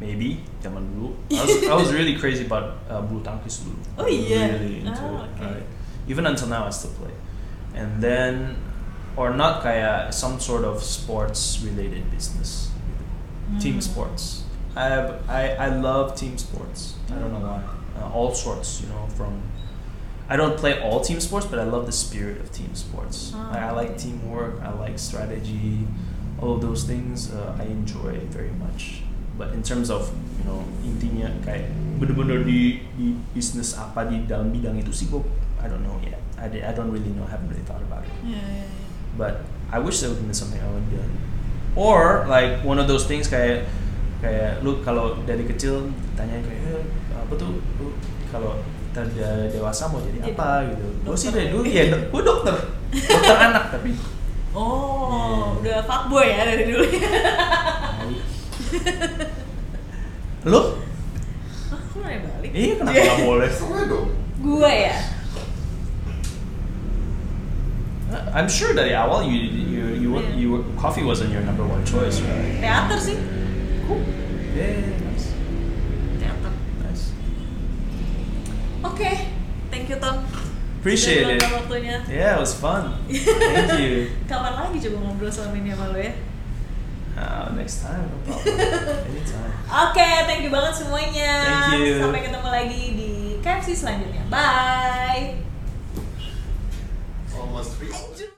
maybe zaman dulu. I was, I was really crazy about uh, bulu tangkis dulu. Oh, iya? Really into Ah, it, right? Even until now, I still play. And then, or not kayak some sort of sports related business, team Hmm. sports. I have, I I love team sports. I don't know why. Uh, all sorts, you know, from. I don't play all team sports, but I love the spirit of team sports. Ah, I, I like okay. teamwork. I like strategy. All of those things uh, I enjoy very much. But in terms of you know intinya kayak bener-bener di di bisnis apa di dalam bidang itu sih gue I don't know yet. I, I don't really know. I haven't really thought about it. Iya, iya, iya. But I wish there would be something I would do. Or like one of those things kayak kayak lu kalau dari kecil tanya kayak "Eh, apa tuh lu kalau kita udah dewasa mau jadi Jadi apa gitu. Gue sih dari dulu ya gue dokter, dokter anak tapi. Oh, Iya. udah fuckboy ya dari dulu Lu? Hah, kok nanya balik? Iya kenapa nggak boleh? Boleh dong. Gue ya? I'm sure dari awal you you you Yeah. you were, coffee wasn't your number one choice, right? Teater sih Cool. Yeah, Oke, thank you Tom Appreciate Udah it. waktunya Yeah, it was fun. Thank you. Kapan lagi coba ngobrol sama ini sama lo ya? Uh, next time, no problem. Anytime. Oke, thank you banget semuanya Thank you. Sampai ketemu lagi di KFC selanjutnya Bye Almost three. Anjir.